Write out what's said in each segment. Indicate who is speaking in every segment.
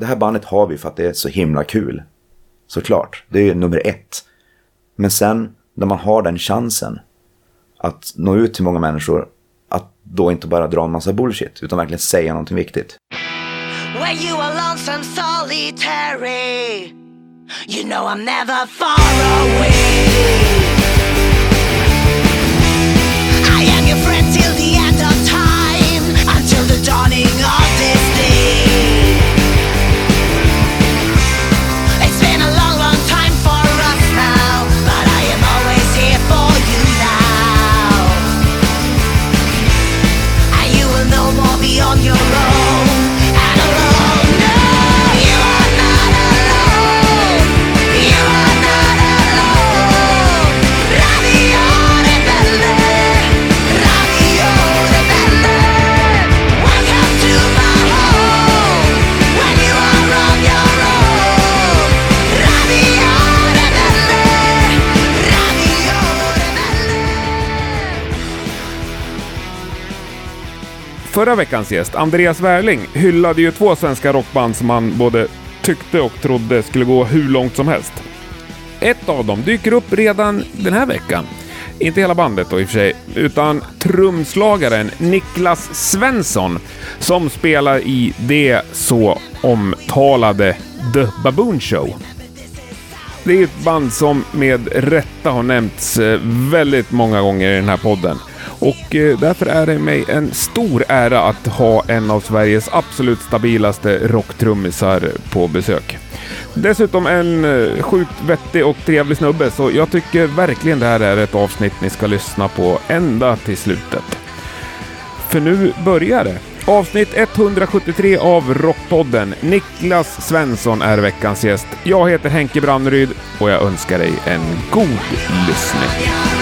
Speaker 1: det här bandet har vi för att det är så himla kul. Såklart, det är ju nummer ett. Men sen när man har den chansen att nå ut till många människor, att då inte bara dra en massa bullshit, utan verkligen säga någonting viktigt.
Speaker 2: When you are lonesome, solitary, you know I'm never far away.
Speaker 3: Förra veckans gäst, Andreas Wärling, hyllade ju två svenska rockband som han både tyckte och trodde skulle gå hur långt som helst. Ett av dem dyker upp redan den här veckan. Inte hela bandet då i och för sig, utan trumslagaren Niklas Svensson som spelar i det så omtalade The Baboon Show. Det är ett band som med rätta har nämnts eh, väldigt många gånger i den här podden. Och eh, därför är det mig en stor ära att ha en av Sveriges absolut stabilaste rocktrummisar på besök. Dessutom en eh, sjukt vettig och trevlig snubbe, så jag tycker verkligen det här är ett avsnitt ni ska lyssna på ända till slutet. För nu börjar det. Avsnitt 173 av Rockpodden. Niklas Svensson är veckans gäst. Jag heter Henke Brandryd och jag önskar dig en god lyssning.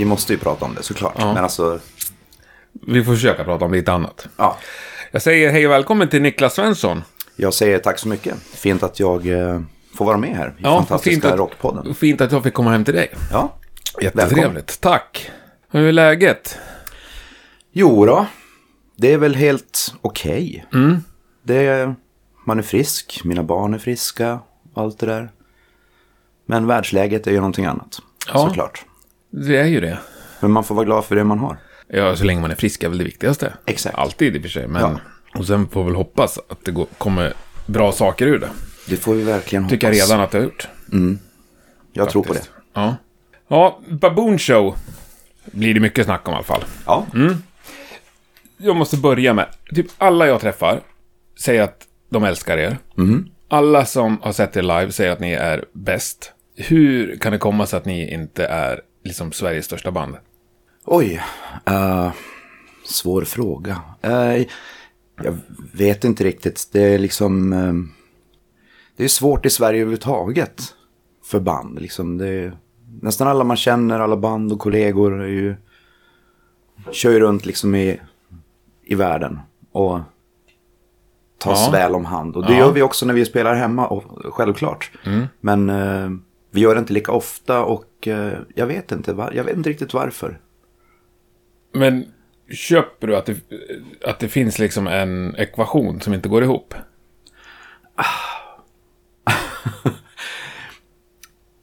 Speaker 1: Vi måste ju prata om det såklart.
Speaker 3: Ja.
Speaker 1: Men alltså,
Speaker 3: Vi får försöka prata om lite annat.
Speaker 1: ja.
Speaker 3: Jag säger hej och välkommen till Niklas Svensson.
Speaker 1: Jag säger tack så mycket. Fint att jag eh, får vara med här i
Speaker 3: Ja,
Speaker 1: fantastiska
Speaker 3: fint att-
Speaker 1: Rockpodden.
Speaker 3: Fint att jag fick komma hem till dig.
Speaker 1: Ja,
Speaker 3: Jättetrevligt. Tack. Hur är läget?
Speaker 1: Jo då, det är väl helt okej.
Speaker 3: Mm.
Speaker 1: Det man är frisk, mina barn är friska, allt det där. Men världsläget är ju någonting annat,
Speaker 3: Ja.
Speaker 1: såklart.
Speaker 3: Det är ju det.
Speaker 1: Men man får vara glad för det man har.
Speaker 3: Ja, så länge man är frisk är väl det viktigaste.
Speaker 1: Exakt.
Speaker 3: Alltid i och för sig. Men...
Speaker 1: Ja.
Speaker 3: Och sen får vi väl hoppas att det går, kommer bra saker ur det.
Speaker 1: Det får vi verkligen hoppas.
Speaker 3: Tycker jag redan att det har gjort.
Speaker 1: Jag tror på det.
Speaker 3: Faktiskt. Ja. Ja, Baboon Show blir det mycket snack om i alla fall.
Speaker 1: Ja,
Speaker 3: Mm. Jag måste börja med, typ alla jag träffar säger att de älskar er. Alla som har sett er live säger att ni är bäst. Hur kan det komma sig att ni inte är liksom Sveriges största band?
Speaker 1: oj. eh, svår fråga. Eh, jag vet inte riktigt. Det är liksom... eh, det är svårt i Sverige överhuvudtaget. För band. Liksom det är, nästan alla man känner, alla band och kollegor är ju... Kör ju runt liksom i, i världen. Och tas
Speaker 3: Ja.
Speaker 1: väl om hand. Och det
Speaker 3: Ja.
Speaker 1: gör vi också när vi spelar hemma, självklart. Men eh, vi gör det inte lika ofta och eh, jag vet inte, va- jag vet inte riktigt varför.
Speaker 3: Men köper du att det, att det finns liksom en ekvation som inte går ihop?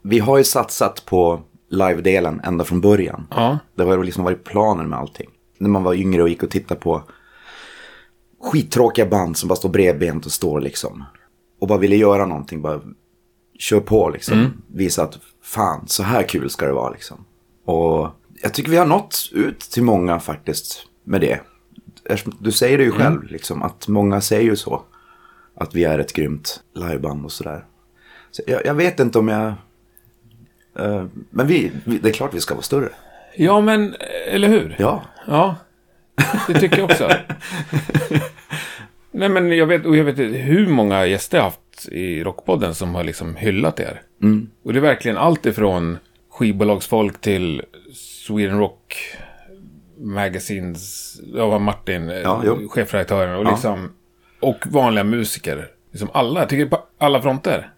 Speaker 1: Vi har ju satsat på live-delen ända från början.
Speaker 3: Ja.
Speaker 1: Det har liksom varit planen med allting. När man var yngre och gick och tittade på skittråkiga band som bara står bredbent och står liksom. Och bara ville göra någonting, bara kör på liksom. Visa att fan, så här kul ska det vara liksom. Och jag tycker vi har nått ut till många faktiskt med det. Du säger det ju själv liksom, att många säger ju så. Att vi är ett grymt liveband och sådär. Så jag, jag vet inte om jag... eh, men vi, vi, det är klart vi ska vara större.
Speaker 3: Ja, men eller hur?
Speaker 1: Ja.
Speaker 3: Ja, det tycker jag också. Nej, men jag vet, och jag vet hur många gäster jag har i Rockpodden som har liksom hyllat er. Och det är verkligen allt ifrån skivbolagsfolk till Sweden Rock Magazines, ja, Martin,
Speaker 1: Ja, jo.
Speaker 3: chefredaktören och
Speaker 1: Ja.
Speaker 3: liksom, och vanliga musiker. liksom alla, jag tycker på alla fronter.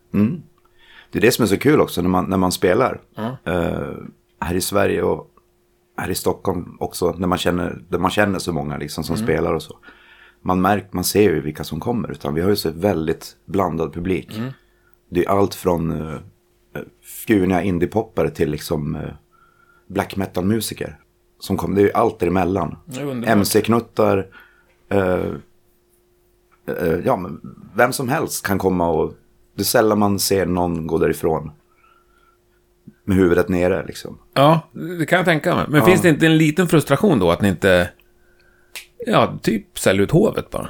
Speaker 1: Det är det som är så kul också när man, när man spelar. Eh, här i Sverige och här i Stockholm också. När man känner, där man känner så många liksom som spelar och så. Man, märker, man ser ju vilka som kommer. Utan vi har ju så väldigt blandad publik. Det är allt från uh, fjuniga indiepoppare till liksom uh, black metal-musiker. Som kommer, det är ju allt däremellan. MC-knuttar. eh, eh, ja, men vem som helst kan komma och... Det är sällan man ser någon gå därifrån. Med huvudet nere liksom.
Speaker 3: Ja, det kan jag tänka mig. Men finns det inte en liten frustration då att ni inte... Ja, typ säljer ut hovet bara?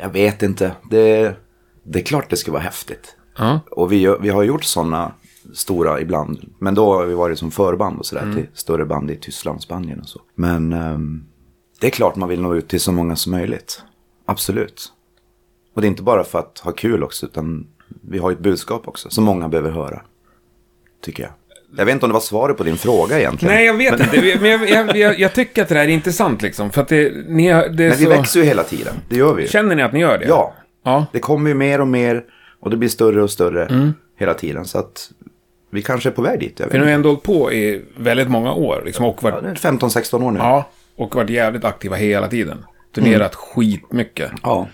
Speaker 1: Jag vet inte. Det, det är klart det ska vara häftigt.
Speaker 3: Ja.
Speaker 1: Och vi, vi har gjort sådana stora ibland. Men då har vi varit som förband och sådär till större band i Tyskland, Spanien och så. Men ehm, det är klart man vill nå ut till så många som möjligt. Absolut. Och det är inte bara för att ha kul också, utan vi har ett budskap också som många behöver höra. Tycker jag. Jag vet inte om det var svaret på din fråga egentligen.
Speaker 3: Nej, jag vet inte. Men jag, jag, jag, jag tycker att det här är intressant liksom. För att det, ni, det är
Speaker 1: Men vi
Speaker 3: så...
Speaker 1: växer ju hela tiden. Det gör vi ju.
Speaker 3: Känner ni att ni gör det?
Speaker 1: Ja.
Speaker 3: Ja.
Speaker 1: Det kommer ju mer och mer och det blir större och större
Speaker 3: Mm.
Speaker 1: hela tiden. Så att vi kanske är på väg dit. Jag vet
Speaker 3: För ni har ändå hållit på i väldigt många år. Liksom, och,
Speaker 1: Ja,
Speaker 3: varit,
Speaker 1: är 15-16 år nu.
Speaker 3: ja, och varit jävligt aktiva hela tiden. Turnerat skitmycket.
Speaker 1: Ja.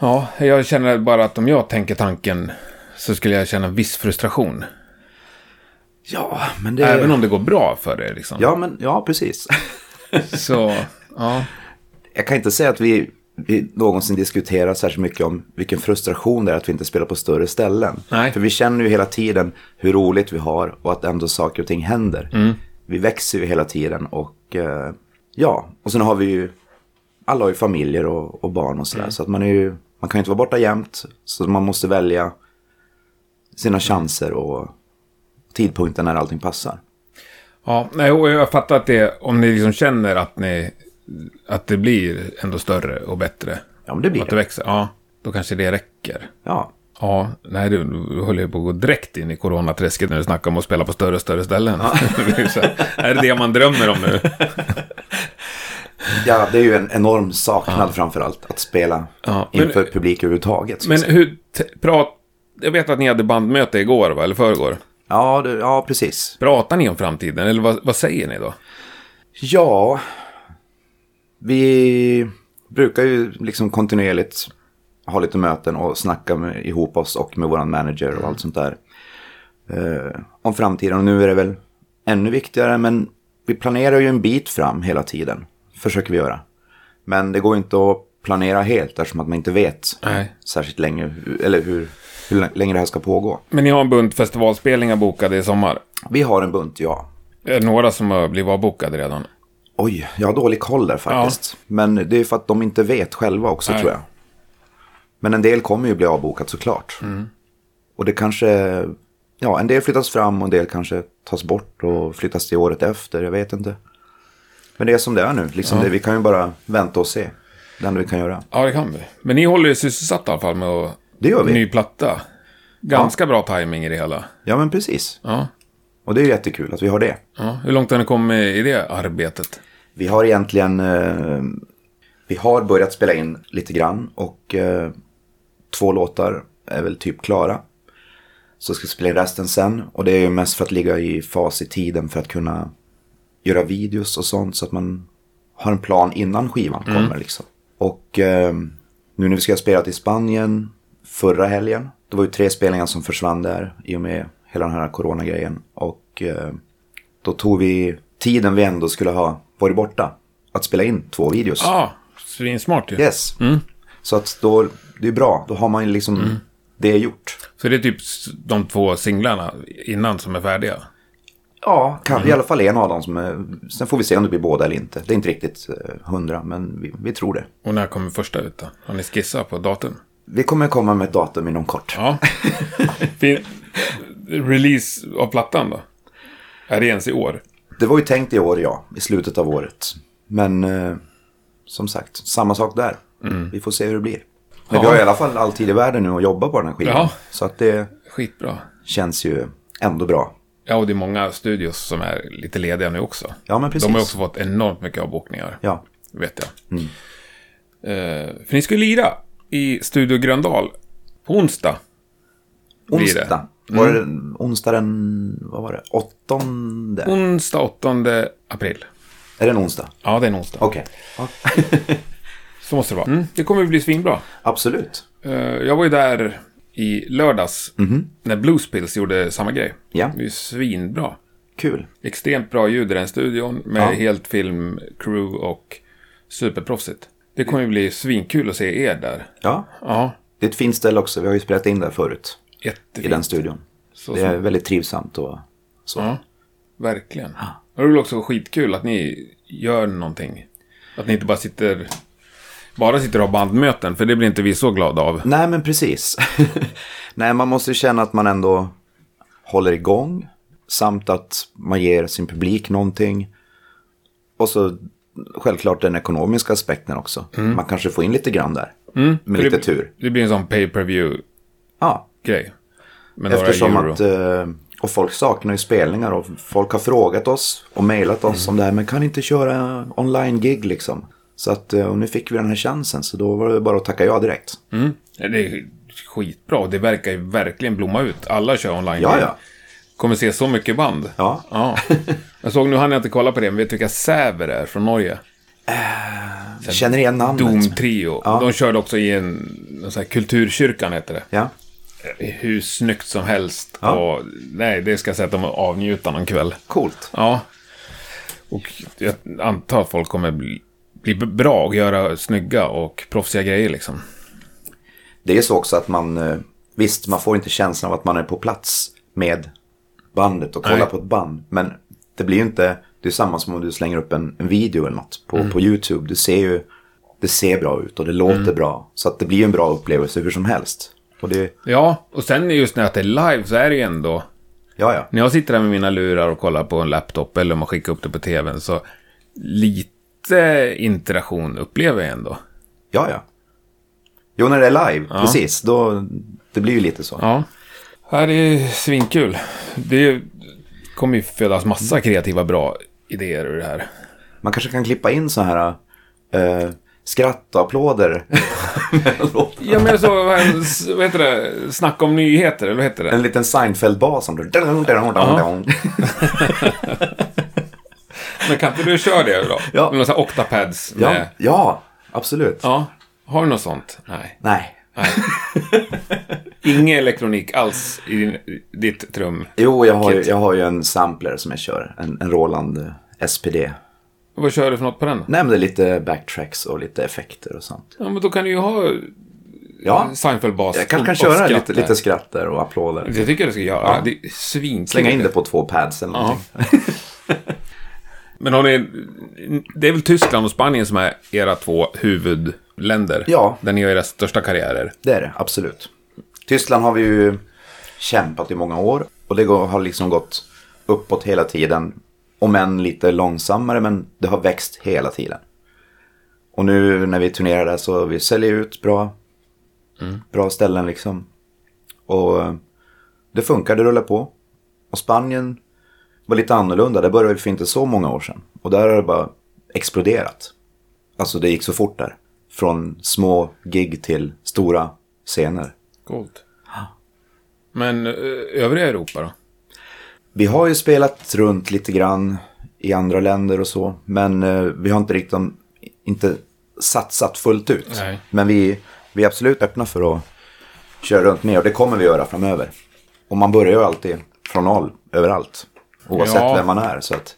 Speaker 3: Ja, jag känner bara att om jag tänker tanken så skulle jag känna viss frustration.
Speaker 1: Ja, men det...
Speaker 3: Även om det går bra för er liksom.
Speaker 1: Ja, men ja, precis.
Speaker 3: Så, ja.
Speaker 1: Jag kan inte säga att vi, vi någonsin diskuterar särskilt mycket om vilken frustration det är att vi inte spelar på större ställen.
Speaker 3: Nej.
Speaker 1: För vi känner ju hela tiden hur roligt vi har och att ändå saker och ting händer.
Speaker 3: Mm.
Speaker 1: Vi växer ju hela tiden och eh, ja, och sen har vi ju, alla har ju familjer och, och barn och sådär.
Speaker 3: Mm.
Speaker 1: Så att man är ju, man kan ju inte vara borta jämt. Så man måste välja sina chanser och tidpunkten när allting passar.
Speaker 3: Ja, nej, jag fattar att det, om ni liksom känner att ni, att det blir ändå större och bättre.
Speaker 1: Ja, men det
Speaker 3: Och
Speaker 1: blir
Speaker 3: att det växer, ja, då kanske det räcker.
Speaker 1: Ja,
Speaker 3: Ja, nej du, du håller ju på att gå direkt in i coronaträsket när du snackar om att spela på större och större ställen. Det här, är det det man drömmer om nu?
Speaker 1: Ja, det är ju en enorm saknad framför allt. Att spela
Speaker 3: Ja, men-
Speaker 1: inför publik överhuvudtaget.
Speaker 3: Men hur, prat, jag vet att ni hade bandmöte igår, va? eller förrgår.
Speaker 1: Ja, det, ja, precis.
Speaker 3: Pratar ni om framtiden, eller vad, vad säger ni då?
Speaker 1: Ja, vi brukar ju liksom kontinuerligt ha lite möten och snacka med, ihop oss och med våran manager och allt sånt där. Eh, om framtiden och nu är det väl ännu viktigare men vi planerar ju en bit fram hela tiden. Försöker vi göra. Men det går inte att planera helt eftersom att man inte vet
Speaker 3: Nej.
Speaker 1: särskilt länge eller hur, hur länge det här ska pågå.
Speaker 3: Men ni har en bunt festivalspelningar bokade i sommar.
Speaker 1: Vi har en bunt, ja.
Speaker 3: Är det några som har blivit avbokade redan?
Speaker 1: Oj, jag har dålig koll där faktiskt. Men det är för att de inte vet själva också
Speaker 3: Nej.
Speaker 1: tror jag. Men en del kommer ju bli avbokat såklart. Och det kanske, ja en del flyttas fram och en del kanske tas bort och flyttas till året efter, jag vet inte. Men det är som det är nu, liksom det, vi kan ju bara vänta och se. Det enda vi kan göra.
Speaker 3: Ja, det kan vi. Men ni håller er sysselsatta i alla fall med att...
Speaker 1: Det gör vi.
Speaker 3: Ny platta. Ganska bra timing i det hela.
Speaker 1: Ja men precis.
Speaker 3: Ja.
Speaker 1: Och det är jättekul att vi har det.
Speaker 3: ja. Hur långt har ni kommit i det arbetet?
Speaker 1: Vi har egentligen, eh, vi har börjat spela in lite grann och eh, två låtar är väl typ klara. Så ska vi spela in resten sen och det är ju mest för att ligga i fas i tiden för att kunna göra videos och sånt så att man har en plan innan skivan kommer liksom. Och eh, nu när vi ska spela i Spanien förra helgen, det var ju tre spelningar som försvann där i och med hela den här coronagrejen. Och eh, då tog vi tiden vi ändå skulle ha varit borta att spela in två videos.
Speaker 3: Ja, svinsmart ju.
Speaker 1: Yes. Så att då, det är bra, då har man ju liksom det gjort.
Speaker 3: Så det är typ de två singlarna innan som är färdiga?
Speaker 1: Ja, kan, i alla fall en av dem som är, sen får vi se om det blir båda eller inte. Det är inte riktigt eh, hundra, men vi, vi tror det.
Speaker 3: Och när kommer första ut då? Har ni skissat på datum?
Speaker 1: Vi kommer komma med ett datum inom kort.
Speaker 3: Ja. Release av plattan då? Är det ens i år?
Speaker 1: Det var ju tänkt i år, ja, i slutet av året. Men eh, som sagt, samma sak där. Vi får se hur det blir. Men vi
Speaker 3: Ja.
Speaker 1: har i alla fall all tid i världen nu att jobba på den här skivan.
Speaker 3: Ja.
Speaker 1: Så att det
Speaker 3: Skitbra.
Speaker 1: känns ju ändå bra.
Speaker 3: Ja, och det är många studios som är lite lediga nu också.
Speaker 1: Ja, men precis.
Speaker 3: De har också fått enormt mycket avbokningar.
Speaker 1: Ja,
Speaker 3: Vet jag. Eh, för ni ska ju lira i Studio Gröndal på onsdag. blir det.
Speaker 1: Onsdag. Var det onsdag den, vad var det, åttonde?
Speaker 3: Onsdag 8 april.
Speaker 1: Är det en onsdag?
Speaker 3: Ja, det är en onsdag.
Speaker 1: Okej. Ja,
Speaker 3: Så måste det vara. Mm, det kommer bli svinbra.
Speaker 1: absolut.
Speaker 3: Eh, jag var ju där i lördags när Bluespills gjorde samma grej.
Speaker 1: Ja.
Speaker 3: Det är ju svinbra.
Speaker 1: Kul.
Speaker 3: Extremt bra ljud i den studion med
Speaker 1: Ja.
Speaker 3: helt filmcrew och superproffsigt. Det kommer ju bli svinkul att se er där.
Speaker 1: Ja,
Speaker 3: Ja,
Speaker 1: det är ett fint ställe också. Vi har ju spelat in där förut.
Speaker 3: jättefint.
Speaker 1: I den studion.
Speaker 3: Så,
Speaker 1: Det är väldigt trivsamt och så.
Speaker 3: Ja, verkligen. Och det är väl också skitkul att ni gör någonting. Att ni inte bara sitter, bara sitter och har bandmöten, för det blir inte vi så glada av.
Speaker 1: Nej, men precis. Nej, man måste känna att man ändå håller igång. Samt att man ger sin publik någonting. Och så självklart den ekonomiska aspekten också. Man kanske får in lite grann där. Med
Speaker 3: Mm. För
Speaker 1: lite
Speaker 3: det,
Speaker 1: tur.
Speaker 3: Det blir en sån pay per view
Speaker 1: Ja,
Speaker 3: grej Med
Speaker 1: eftersom att... eh, Och folk saknar ju spelningar och folk har frågat oss och mejlat oss
Speaker 3: Mm.
Speaker 1: om det här. Men kan inte köra online-gig liksom? Så att, eh, och nu fick vi den här chansen. Så då var det bara att tacka ja direkt.
Speaker 3: Mm. Det är skitbra. Det verkar ju verkligen blomma ut. Alla kör online.
Speaker 1: Ja, ja.
Speaker 3: Kommer se så mycket band.
Speaker 1: Ja.
Speaker 3: ja. Jag såg, nu hann jag inte kolla på det, men vet du vilka Säver är från Norge?
Speaker 1: Känner igen namnet.
Speaker 3: Doom Trio.
Speaker 1: Ja.
Speaker 3: De körde också i en, sån här kulturkyrkan, heter det.
Speaker 1: Ja.
Speaker 3: Hur snyggt som helst.
Speaker 1: Ja.
Speaker 3: Och, nej, det ska jag säga att de avnjuta någon kväll.
Speaker 1: Coolt.
Speaker 3: Ja. Och jag antar att folk kommer bli, bli bra och göra snygga och proffsiga grejer liksom.
Speaker 1: Det är så också att man, eh, visst man får inte känslan av att man är på plats med bandet och kollar
Speaker 3: Nej.
Speaker 1: på ett band. Men det blir ju inte, det är samma som om du slänger upp en, en video eller något på, på YouTube. Du ser ju, det ser bra ut och det låter bra. Så att det blir ju en bra upplevelse hur som helst. Och det,
Speaker 3: Ja, och sen just när det är live så är det ju ändå...
Speaker 1: ja ja.
Speaker 3: När jag sitter där med mina lurar och kollar på en laptop eller om man skickar upp det på tvn så lite interaktion upplever jag ändå.
Speaker 1: Ja ja. Jo när det är live, precis. Då, det blir ju lite så.
Speaker 3: Ja. Här är svinkul. Det kommer ju födas massa kreativa bra idéer ur det här.
Speaker 1: Man kanske kan klippa in så här eh, skratt och applåder.
Speaker 3: Ja men så, vad heter det? Snacka om nyheter, eller vad heter det?
Speaker 1: en liten Seinfeld-bas som du...
Speaker 3: Men kan inte du köra det då?
Speaker 1: Ja.
Speaker 3: Med några octapads
Speaker 1: Ja,
Speaker 3: med...
Speaker 1: ja, absolut.
Speaker 3: Ja. Har du något sånt? Nej.
Speaker 1: Nej.
Speaker 3: Nej. Ingen elektronik alls i din, ditt trum.
Speaker 1: Jo, jag har, ju, jag har ju en sampler som jag kör. En, en Roland eh, SPD.
Speaker 3: Vad kör du för något på den?
Speaker 1: Nej, men det är lite backtracks och lite effekter och sånt.
Speaker 3: Ja, men då kan du ju ha
Speaker 1: Ja,
Speaker 3: Seinfeld-bas.
Speaker 1: jag kanske kan köra
Speaker 3: skratt
Speaker 1: lite, lite skratt där och applåder.
Speaker 3: Det tycker jag du ska göra.
Speaker 1: Ja.
Speaker 3: Det är svinkul.
Speaker 1: Slänga in det på två pads eller
Speaker 3: Ja.
Speaker 1: någonting.
Speaker 3: Men har ni... Det är väl Tyskland och Spanien som är era två huvudländer?
Speaker 1: Ja.
Speaker 3: Där ni gör era största karriärer.
Speaker 1: Det är det, absolut. Tyskland har vi ju kämpat i många år. Och det har liksom gått uppåt hela tiden. Om än lite långsammare, men det har växt hela tiden. Och nu när vi turnerar där så vi säljer ut bra, bra ställen liksom. Och det funkar, det rullar på. Och Spanien var lite annorlunda. Där började vi för inte så många år sedan. Och där har det bara exploderat. Alltså det gick så fort där. Från små gig till stora scener.
Speaker 3: Coolt. Men eh, övriga Europa då?
Speaker 1: Vi har ju spelat runt lite grann i andra länder och så. Men eh, vi har inte riktigt inte satsat fullt ut.
Speaker 3: Nej.
Speaker 1: Men vi, vi är absolut öppna för att köra runt mer. Och det kommer vi göra framöver. Och man börjar ju alltid från noll överallt. Oavsett
Speaker 3: Ja.
Speaker 1: vem man är. Så att,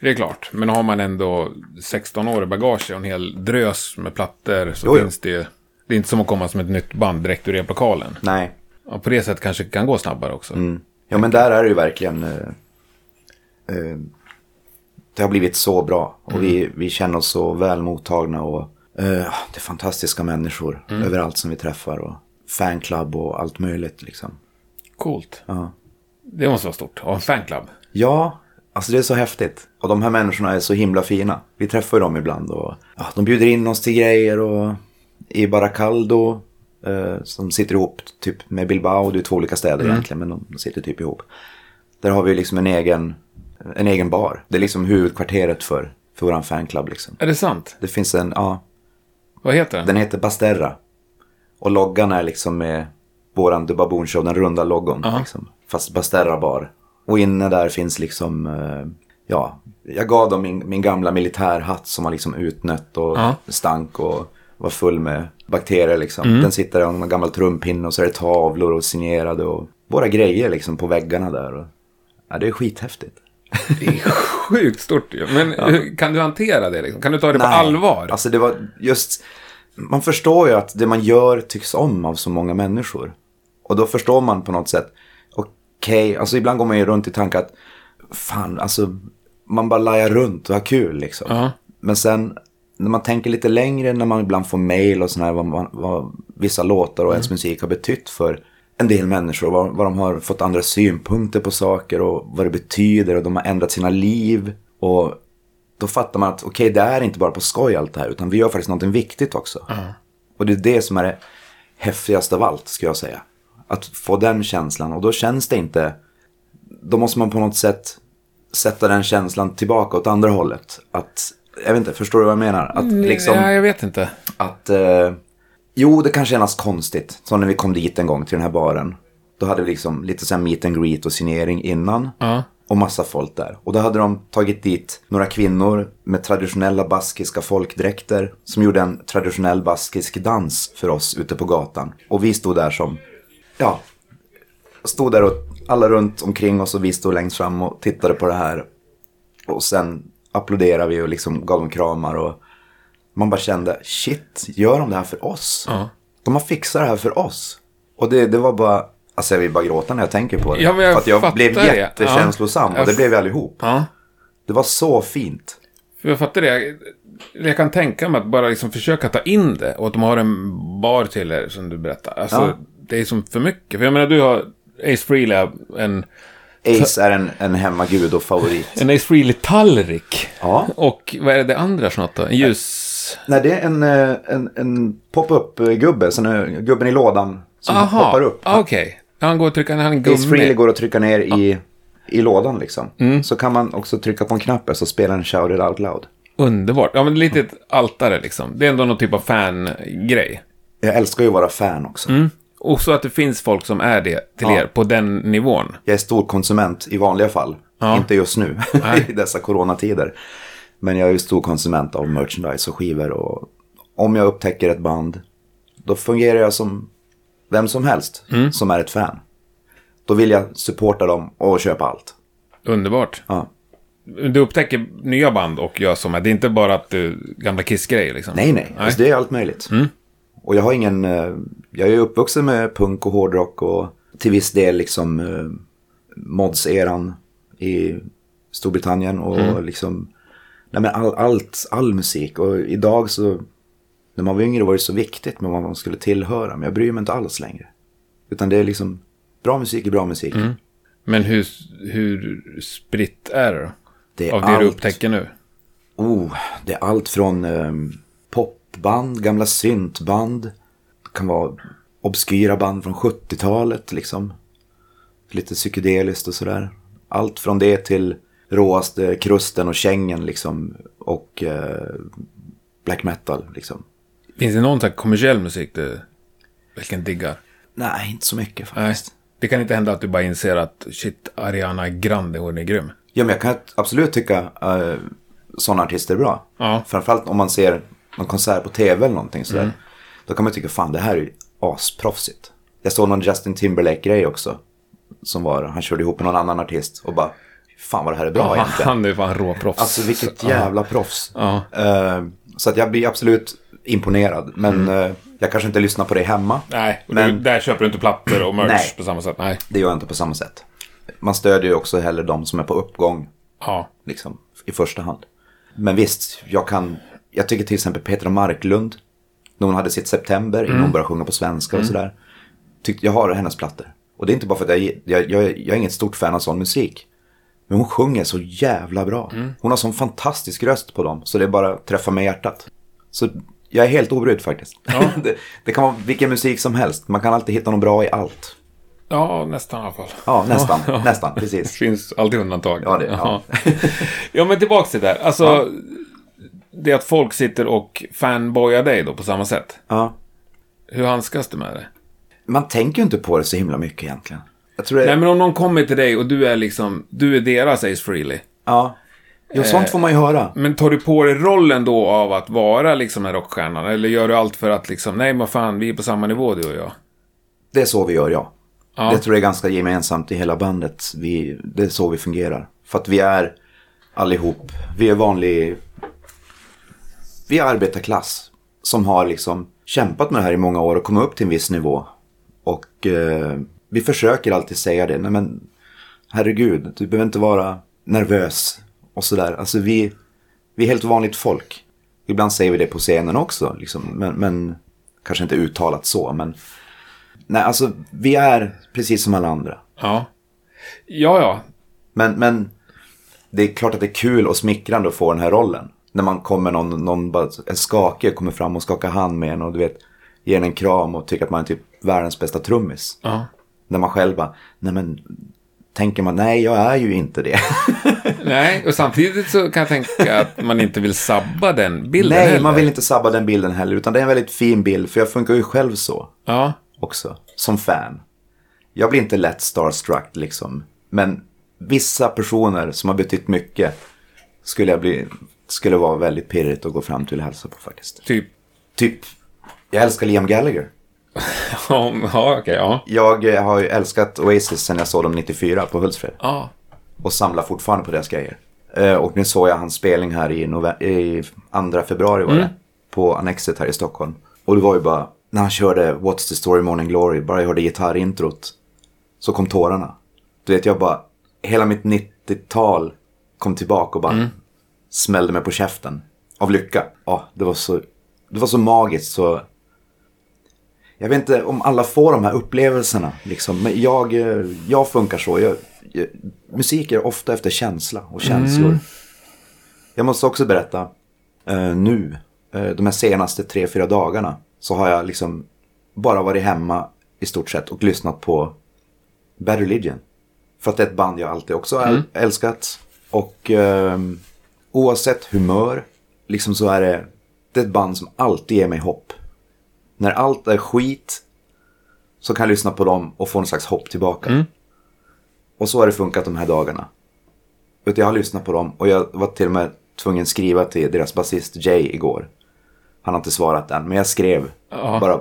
Speaker 3: Det är klart. Men har man ändå 16 år i bagage och en hel drös med plattor så
Speaker 1: Jo,
Speaker 3: finns det ju... Det är inte som att komma som ett nytt band direkt ur replokalen.
Speaker 1: nej.
Speaker 3: Ja, på det sättet kanske det kan gå snabbare också.
Speaker 1: Ja men där är det ju verkligen. Eh, eh, det har blivit så bra. Och vi, vi känner oss så väl mottagna. Och eh, det är fantastiska människor överallt som vi träffar. Och fanclub och allt möjligt liksom.
Speaker 3: Coolt.
Speaker 1: Ja.
Speaker 3: Det måste vara stort. Och en fanclub.
Speaker 1: Ja, alltså det är så häftigt. Och de här människorna är så himla fina. Vi träffar ju dem ibland och ja, de bjuder in oss till grejer och i Baracaldo eh, som sitter ihop typ med Bilbao. Det är två olika städer egentligen men de sitter typ ihop. Där har vi liksom en egen, en egen bar. Det är liksom huvudkvarteret för, för våran fanclub liksom.
Speaker 3: Är det sant?
Speaker 1: Det finns en, ja,
Speaker 3: Vad heter den?
Speaker 1: den heter Basterra. Och loggan är liksom med våran The Baboon Show, den runda loggon. Liksom, fast Basterra bar. Och inne där finns liksom, eh, ja, jag gav dem min, min gamla militärhatt som var liksom utnött och
Speaker 3: Ja.
Speaker 1: stank och var full med bakterier liksom. Den sitter där en gammal trumpinne och så är det tavlor och signerade och våra grejer liksom på väggarna där. Och, ja, det är skithäftigt.
Speaker 3: Det är sjukt stort ju. Men hur- kan du hantera det liksom? Kan du ta det på allvar?
Speaker 1: Alltså det var just, man förstår ju att det man gör tycks om av så många människor. Och då förstår man på något sätt, okej, alltså ibland går man ju runt i tanken att, fan, alltså, man bara lajar runt och har kul liksom.
Speaker 3: Ja.
Speaker 1: Men sen, när man tänker lite längre, när man ibland får mail och sådär, vad, man- vad vissa låtar och ens musik har betytt för en del människor. Vad, vad de har fått andra synpunkter på saker och vad det betyder och de har ändrat sina liv. Och då fattar man att okej, det är inte bara på skoj allt det här, utan vi gör faktiskt någonting viktigt också. Och det är det som är det häftigaste av allt, ska jag säga. Att få den känslan, och då känns det inte... Då måste man på något sätt sätta den känslan tillbaka åt andra hållet. Att, jag vet inte, förstår du vad jag menar? Att liksom...
Speaker 3: Ja, jag vet inte.
Speaker 1: Att, eh, jo, det kan kännas konstigt. Som när vi kom dit en gång till den här baren. Då hade vi liksom lite så här meet and greet och signering innan.
Speaker 3: Ja.
Speaker 1: Och massa folk där. Och då hade de tagit dit några kvinnor med traditionella baskiska folkdräkter. Som gjorde en traditionell baskisk dans för oss ute på gatan. Och vi stod där som, ja, stod där och alla runt omkring oss och vi stod längst fram och tittade på det här. Och sen applåderade vi och liksom gav dem kramar och man bara kände, shit, gör de det här för oss?
Speaker 3: Ja.
Speaker 1: De har fixat det här för oss. Och det, det var bara, alltså jag vill bara gråta när jag tänker på det.
Speaker 3: Ja, men jag
Speaker 1: för att jag blev
Speaker 3: det.
Speaker 1: jättekänslosam
Speaker 3: Ja.
Speaker 1: och det blev vi allihop.
Speaker 3: Ja.
Speaker 1: Det var så fint.
Speaker 3: Jag fattar det. Jag, jag kan tänka mig att bara liksom försöka ta in det. Och att de har en bar till er, som du berättar. Alltså,
Speaker 1: Ja.
Speaker 3: det är som för mycket. För jag menar, du har Ace Frehley, en,
Speaker 1: Ace är en, en hemmagud och favorit.
Speaker 3: en Ace Frehley-tallrik.
Speaker 1: Ja.
Speaker 3: Och vad är det, andra för något då? En ljus...
Speaker 1: Nej, det är en, eh, en, en pop-up-gubbe, gubben i lådan som
Speaker 3: Aha,
Speaker 1: hoppar upp.
Speaker 3: ah, okej. Han går och trycker, har en
Speaker 1: Ace Frehley
Speaker 3: gummi.
Speaker 1: går att trycka ner i, i lådan liksom.
Speaker 3: Mm.
Speaker 1: Så kan man också trycka på en knapp så spelar den Shout It Out Loud.
Speaker 3: Underbart. Ja, men lite ett altare liksom. Det är ändå någon typ av fan-grej.
Speaker 1: Jag älskar ju att vara fan också.
Speaker 3: Mm. Och så att det finns folk som är det till
Speaker 1: Ja.
Speaker 3: er på den nivån.
Speaker 1: Jag är stor konsument i vanliga fall.
Speaker 3: Ja.
Speaker 1: Inte just nu,
Speaker 3: Nej.
Speaker 1: i dessa coronatider. Men jag är ju stor konsument av merchandise och skivor. Och om jag upptäcker ett band, då fungerar jag som vem som helst
Speaker 3: Mm.
Speaker 1: som är ett fan. Då vill jag supporta dem och köpa allt.
Speaker 3: Underbart.
Speaker 1: Ja.
Speaker 3: Du upptäcker nya band och gör som Det är inte bara att du, gamla Kiss-grejer liksom.
Speaker 1: Nej, nej. Alltså, det är allt möjligt. Och jag har ingen... eh, Jag är uppvuxen med punk och hårdrock och till viss del liksom eh, mods-eran i Storbritannien och liksom... Nej men all, allt, all musik. Och idag så... När man var yngre var det så viktigt med vad man skulle tillhöra. Men jag bryr mig inte alls längre. Utan det är liksom... Bra musik är bra musik.
Speaker 3: Men hur, hur spritt är det då?
Speaker 1: Det är
Speaker 3: Av det du
Speaker 1: allt.
Speaker 3: upptäcker nu?
Speaker 1: Oh, det är allt från eh, popband, gamla syntband. Det kan vara obskyra band från 70-talet liksom. Lite psykedeliskt och sådär. Allt från det till råaste krusten och kängen liksom. Och eh, black metal liksom.
Speaker 3: Finns det någon sån kommersiell musik du verkligen diggar?
Speaker 1: Nej, inte så mycket
Speaker 3: Nej.
Speaker 1: faktiskt.
Speaker 3: Det kan inte hända att du bara inser att shit, Ariana Grande, hon är grym.
Speaker 1: Ja, men jag kan absolut tycka uh, sådana artister är bra.
Speaker 3: Ja.
Speaker 1: Framförallt om man ser någon konsert på tv eller någonting sådär.
Speaker 3: Mm.
Speaker 1: Då kan man tycka, fan det här är ju asproffsigt. Jag såg någon Justin Timberlake-grej också. Som var, han körde ihop med någon annan artist och bara, fan vad det här är bra
Speaker 3: Ja,
Speaker 1: egentligen.
Speaker 3: han är fan råproffs.
Speaker 1: Alltså vilket jävla proffs.
Speaker 3: Ja.
Speaker 1: Eh, så att jag blir absolut imponerad. Men
Speaker 3: Mm.
Speaker 1: eh, jag kanske inte lyssnar på det hemma.
Speaker 3: Nej, och
Speaker 1: Men-
Speaker 3: du, där köper du inte plattor och merch
Speaker 1: Nej.
Speaker 3: på samma sätt. Nej.
Speaker 1: Det gör jag inte på samma sätt. Man stödjer ju också hellre de som är på uppgång.
Speaker 3: Ja.
Speaker 1: liksom, i första hand. Men visst, jag kan, jag tycker till exempel Petra Marklund, när hon hade sitt September, innan hon började sjunga på svenska och sådär. Tyckte, jag har hennes plattor. Och det är inte bara för att jag, jag, jag, jag är inget stort fan av sån musik. Men hon sjunger så jävla bra. Hon har sån fantastisk röst på dem, så det bara träffar mig i hjärtat. Så jag är helt obrydd faktiskt. det, det kan vara vilken musik som helst, man kan alltid hitta något bra i allt.
Speaker 3: ja, nästan i alla fall.
Speaker 1: Ja, nästan,
Speaker 3: Ja.
Speaker 1: nästan,
Speaker 3: Det
Speaker 1: precis.
Speaker 3: finns alltid undantag.
Speaker 1: Ja, det- ja.
Speaker 3: ja, men tillbaks till det där. Alltså, det att folk sitter och fanboyar dig då på samma sätt.
Speaker 1: Ja.
Speaker 3: Hur handskas du med det?
Speaker 1: Man tänker ju inte på det så himla mycket egentligen. Det...
Speaker 3: Nej, men om någon kommer till dig och du är liksom, du är deras Ace Frehley.
Speaker 1: Ja. Jo, sånt får man ju höra.
Speaker 3: Men tar du på dig rollen då av att vara liksom en rockstjärna? Eller gör du allt för att liksom, nej vad fan, vi är på samma nivå du och jag?
Speaker 1: Det är så vi gör, ja.
Speaker 3: Ja.
Speaker 1: Det tror jag är ganska gemensamt i hela bandet. Vi, det är så vi fungerar. För att vi är allihop, vi är vanlig... Vi är arbetarklass som har liksom kämpat med det här i många år och kommit upp till en viss nivå. Och eh, vi försöker alltid säga det. Nej men, herregud, du behöver inte vara nervös och sådär. Alltså vi, vi är helt vanligt folk. Ibland säger vi det på scenen också, liksom. men, men kanske inte uttalat så. Men nej, alltså vi är precis som alla andra.
Speaker 3: Ja. Ja, ja.
Speaker 1: Men, men det är klart att det är kul och smickrande att få den här rollen. När man kommer någon, någon bara, en skake kommer fram och skakar hand med en och du vet, ger en en kram och tycker att man är typ världens bästa trummis.
Speaker 3: ja.
Speaker 1: När man själv bara, nej men, tänker man, nej jag är ju inte det.
Speaker 3: Nej, och samtidigt så kan jag tänka att man inte vill sabba den bilden
Speaker 1: nej,
Speaker 3: heller.
Speaker 1: man vill inte sabba den bilden heller, utan det är en väldigt fin bild, för jag funkar ju själv så
Speaker 3: Ja.
Speaker 1: också, som fan. Jag blir inte lätt starstruck liksom, men vissa personer som har betytt mycket skulle jag bli, skulle vara väldigt pirrigt att gå fram till och hälsa på faktiskt.
Speaker 3: Typ.
Speaker 1: Typ, jag älskar Liam Gallagher.
Speaker 3: Ja, okej, ja.
Speaker 1: Jag eh, har ju älskat Oasis sen jag såg dem 94 på Hultsfred.
Speaker 3: Ja.
Speaker 1: Och samlar fortfarande på deras grejer. Eh, och nu såg jag hans spelning här i, i 2 februari var det. På Annexet här i Stockholm. Och det var ju bara, när han körde What's the story morning glory, bara jag hörde gitarrintrot. Så kom tårarna. Du vet, jag bara, hela mitt 90-tal kom tillbaka och bara smällde mig på käften. Av lycka. Ja, det var så, det var så magiskt så. Jag vet inte om alla får de här upplevelserna. Liksom. Men jag, eh, jag funkar så. Jag, jag, musik är ofta efter känsla och känslor. Jag måste också berätta. eh, nu, eh, de här senaste tre, fyra dagarna. Så har jag liksom bara varit hemma i stort sett och lyssnat på Bad Religion. För att det är ett band jag alltid också har älskat. Och ehm, oavsett humör, liksom så är det, det är ett band som alltid ger mig hopp. När allt är skit så kan jag lyssna på dem och få en slags hopp tillbaka. Och så har det funkat de här dagarna. Du, jag har lyssnat på dem och jag var till och med tvungen att skriva till deras basist Jay igår. Han har inte svarat än, men jag skrev
Speaker 3: Ja.
Speaker 1: bara,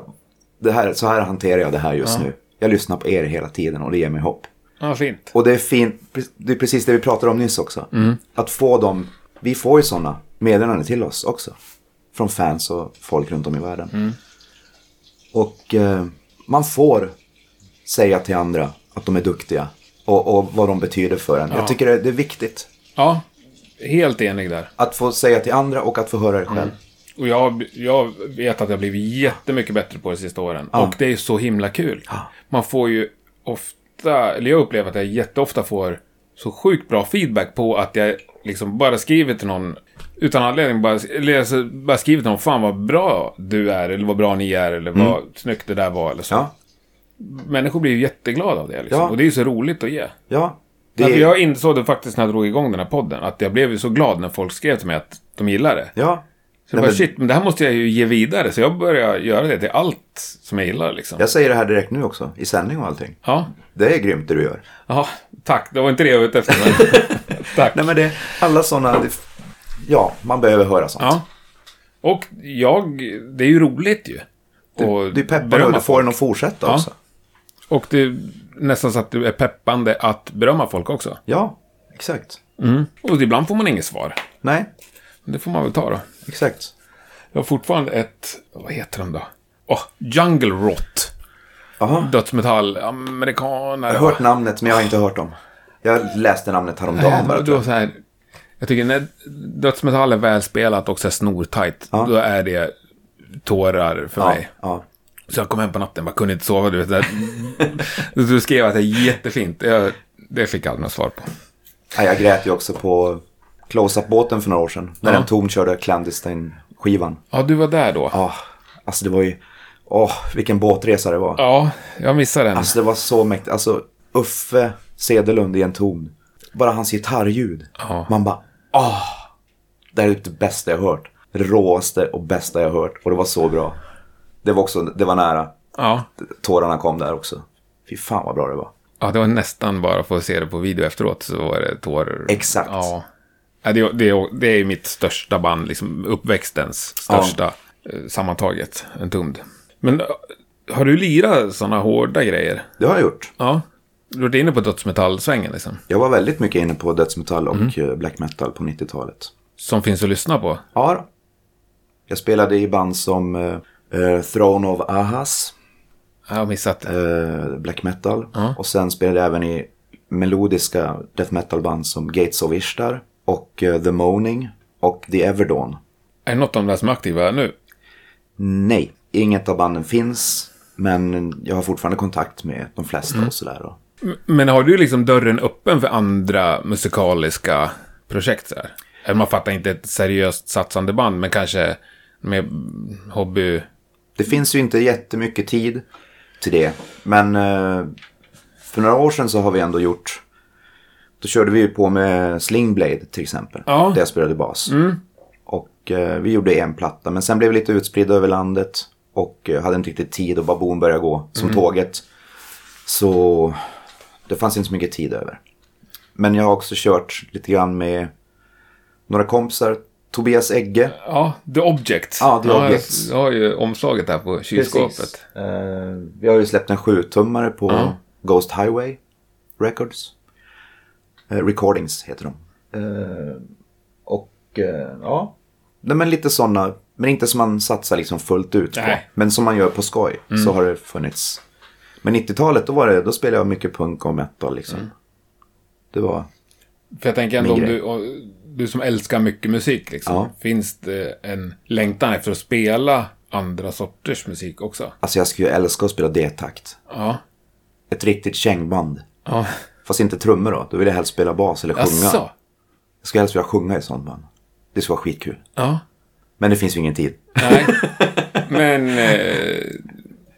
Speaker 1: det här, så här hanterar jag det här just nu. Jag lyssnar på er hela tiden och det ger mig hopp.
Speaker 3: Ja, fint.
Speaker 1: Och det är fint, det är precis det vi pratade om nyss också. Att få dem, vi får ju sådana meddelanden till oss också. Från fans och folk runt om i världen. Och eh, man får säga till andra att de är duktiga. Och, och vad de betyder för en. Jag tycker det, det är viktigt.
Speaker 3: Ja, helt enig där.
Speaker 1: Att få säga till andra och att få höra det själv.
Speaker 3: Och jag, jag vet att jag har blivit jättemycket bättre på de sista åren. Och det är så himla kul. Man får ju ofta, eller jag upplever att jag jätteofta får så sjukt bra feedback på att jag liksom bara skriver till någon utan anledning. Bara, eller alltså, bara skriver till någon, fan vad bra du är, eller vad bra ni är, eller vad snyggt det där var, eller så.
Speaker 1: Ja,
Speaker 3: Människor blir ju jätteglada av det, liksom.
Speaker 1: Ja.
Speaker 3: Och det är ju så roligt att ge.
Speaker 1: ja. Det
Speaker 3: Alltså, jag insåg det faktiskt när jag drog igång den här podden, att jag blev ju så glad när folk skrev till mig att de gillar det.
Speaker 1: ja.
Speaker 3: Så
Speaker 1: Nej,
Speaker 3: bara,
Speaker 1: men-
Speaker 3: shit, men det här måste jag ju ge vidare. Så jag börjar göra det till allt som jag gillar liksom.
Speaker 1: Jag säger det här direkt nu också, i sändning och allting.
Speaker 3: Ja.
Speaker 1: Det är grymt det du gör.
Speaker 3: ja, tack. Det var inte det jag var ute efter. Men... tack.
Speaker 1: Nej men det, alla sådana, det, ja, man behöver höra sånt.
Speaker 3: Ja. Och jag, det är ju roligt ju.
Speaker 1: Du är peppad
Speaker 3: berömma
Speaker 1: och du får
Speaker 3: folk.
Speaker 1: den att fortsätta
Speaker 3: Ja.
Speaker 1: också.
Speaker 3: Och det är nästan så att du är peppande att berömma folk också.
Speaker 1: Ja, exakt.
Speaker 3: Och ibland får man inget svar.
Speaker 1: Nej,
Speaker 3: Men det får man väl ta då.
Speaker 1: exakt.
Speaker 3: Jag har fortfarande ett, vad heter de då? Åh, Jungle Rot.
Speaker 1: Jaha.
Speaker 3: Dödsmetall, amerikaner.
Speaker 1: Jag har hört namnet men jag har inte hört dem. Jag läste namnet häromdagen bara.
Speaker 3: har så här, jag tycker när dödsmetall är välspelat och så här snortajt,
Speaker 1: Ja.
Speaker 3: då är det tårar för
Speaker 1: jag.
Speaker 3: mig.
Speaker 1: Ja, ja.
Speaker 3: Så jag kom hem på natten, bara kunde inte sova. Du, vet, du skrev att det är jättefint. Jag, det fick jag aldrig något svar på.
Speaker 1: Ja, jag grät ju också på Close-Up-båten för några år sedan. När
Speaker 3: Ja.
Speaker 1: den Tom körde Clandestine-skivan.
Speaker 3: Ja, du var där då.
Speaker 1: Ja, alltså det var ju... Åh, vilken båtresa det var.
Speaker 3: Ja, jag missade den.
Speaker 1: Alltså det var så mäktigt. Alltså Uffe Sedelund i en ton. Bara hans gitarrljud.
Speaker 3: Ja.
Speaker 1: Man bara, åh! Det här är det bästa jag hört. Det råaste och bästa jag hört. Och det var så bra. Det var också, det var nära.
Speaker 3: Ja.
Speaker 1: Tårarna kom där också. Fy fan vad bra det var.
Speaker 3: Ja, det var nästan bara för att se det på video efteråt så var det tårar.
Speaker 1: Exakt.
Speaker 3: Ja. Ja, det, det, det är mitt största band, liksom uppväxtens största eh, sammantaget. En tumd. Men eh, har du lirat sådana hårda grejer?
Speaker 1: Det har jag gjort.
Speaker 3: Ja. Du har varit inne på dödsmetallsvängen liksom.
Speaker 1: Jag var väldigt mycket inne på dödsmetall och eh, black metal på 90-talet.
Speaker 3: Som finns att lyssna på.
Speaker 1: Ja då. Jag spelade i band som eh, Throne of Ahas,
Speaker 3: Jag har missat.
Speaker 1: eh, black metal.
Speaker 3: Ja.
Speaker 1: Och sen spelade jag även i melodiska death metal-band som Gates of Ishtar och The Moaning och The Everdawn.
Speaker 3: Är det något av de där som är aktiva nu?
Speaker 1: Nej, inget av banden finns. Men jag har fortfarande kontakt med de flesta och sådär. Och
Speaker 3: M- Men har du liksom dörren öppen för andra musikaliska projekt? Så här? Man fattar inte ett seriöst satsande band, men kanske med hobby...
Speaker 1: Det finns ju inte jättemycket tid till det. Men eh, för några år sedan så har vi ändå gjort... Då körde vi ju på med Slingblade till exempel.
Speaker 3: Ja.
Speaker 1: Där jag spelade bas. Och eh, vi gjorde en platta. Men sen blev vi lite utspridda över landet. Och eh, hade inte riktigt tid och Baboon började gå som tåget. Så det fanns inte så mycket tid över. Men jag har också kört lite grann med några kompisar. Tobias Egge.
Speaker 3: Ja, The Object.
Speaker 1: Ja, The Object.
Speaker 3: Jag har ju omslaget här på kylskåpet.
Speaker 1: Precis. Eh, vi har ju släppt en sjutummare på
Speaker 3: Ja.
Speaker 1: Ghost Highway Records. Eh, recordings heter de. Och ja, Nej, men lite sådana. Men inte som man satsar liksom fullt ut på.
Speaker 3: Nej.
Speaker 1: Men som man gör på skoj. Så har det funnits. Men 90-talet då var det, då spelade jag mycket punk och metal liksom. Det var,
Speaker 3: För jag tänker ändå om du, och du som älskar mycket musik, liksom,
Speaker 1: Ja.
Speaker 3: finns det en längtan efter att spela andra sorters musik också?
Speaker 1: alltså jag skulle ju älska att spela D-takt.
Speaker 3: Ja.
Speaker 1: Ett riktigt kängband.
Speaker 3: Ja.
Speaker 1: Fast inte trummor då. Då vill jag helst spela bas eller sjunga.
Speaker 3: Jaså?
Speaker 1: Jag skulle helst vilja sjunga i sånt band. Det skulle vara skitkul.
Speaker 3: Ja.
Speaker 1: Men det finns ju ingen tid.
Speaker 3: Nej. Men eh,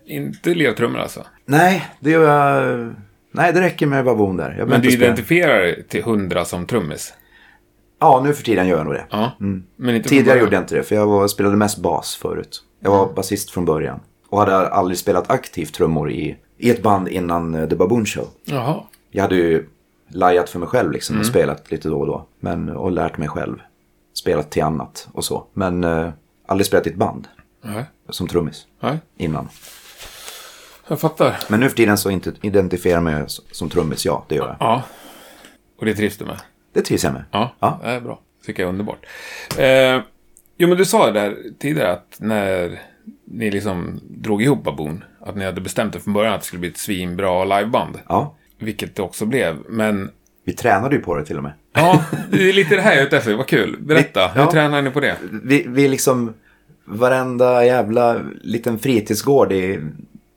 Speaker 3: inte lertrummor alltså?
Speaker 1: Nej, det gör jag... Nej, det räcker med Baboon där. Jag
Speaker 3: Men du identifierar till hundra som trummis?
Speaker 1: Ja, nu för tiden gör jag nog det.
Speaker 3: Ja. Men inte
Speaker 1: Tidigare gjorde jag inte det, för jag var, spelade mest bas förut. Jag var basist från början. Och hade aldrig spelat aktivt trummor i, i ett band innan eh, The Baboon Show.
Speaker 3: Jaha.
Speaker 1: Jag hade ju lajat för mig själv liksom
Speaker 3: Mm.
Speaker 1: och spelat lite då och då. Men, och lärt mig själv. Spelat till annat och så. Men eh, aldrig spelat i ett band
Speaker 3: Nej.
Speaker 1: som trummis
Speaker 3: Nej.
Speaker 1: innan.
Speaker 3: Jag fattar.
Speaker 1: Men nu för tiden så inte identifierar jag mig som trummis, ja, det gör jag.
Speaker 3: Ja. Och det trivs du med?
Speaker 1: Det trivs jag med.
Speaker 3: Ja,
Speaker 1: Ja.
Speaker 3: det är bra. tycker jag är underbart. Eh, jo, men du sa det där tidigare att när ni liksom drog ihop Baboon, att ni hade bestämt er från början att det skulle bli ett svinbra liveband.
Speaker 1: Ja,
Speaker 3: Vilket det också blev. Men
Speaker 1: vi tränade ju på det till och med.
Speaker 3: ja, det är lite det här jag är ute efter. Vad kul. Berätta,
Speaker 1: Vi-
Speaker 3: hur
Speaker 1: ja.
Speaker 3: tränar ni på det?
Speaker 1: Vi, vi liksom, varenda jävla liten fritidsgård i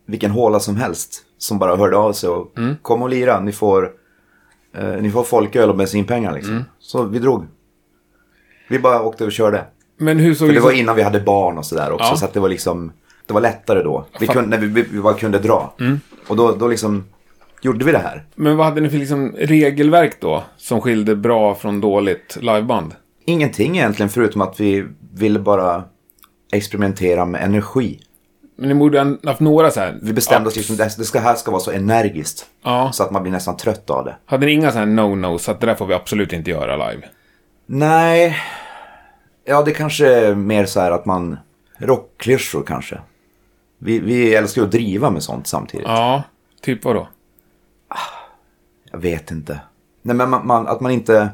Speaker 1: vilken håla som helst. Som bara hörde av sig och kom och lira, ni får, eh, ni får folköl och bensinpengar liksom. Så vi drog. Vi bara åkte och körde.
Speaker 3: Men hur såg
Speaker 1: För det var innan vi hade barn och sådär också.
Speaker 3: Ja.
Speaker 1: Så att det var liksom, det var lättare då. Vi kunde, när vi, vi bara kunde dra. Och då, då liksom gjorde vi det här.
Speaker 3: Men vad hade ni för liksom regelverk då? Som skilde bra från dåligt liveband?
Speaker 1: Ingenting egentligen förutom att vi ville bara experimentera med energi.
Speaker 3: Men ni borde ha haft några så här...
Speaker 1: Vi bestämde oss liksom att det ska, här ska vara så energiskt.
Speaker 3: Ja.
Speaker 1: Så att man blir nästan trött av det.
Speaker 3: Hade ni inga så här no-nos, att det där får vi absolut inte göra live?
Speaker 1: Nej. Ja, det kanske är mer så här att man... Rockklyschor kanske. Vi, vi älskar ju att driva med sånt samtidigt.
Speaker 3: Ja, typ vad då?
Speaker 1: Jag vet inte. Nej, men man, man, att man inte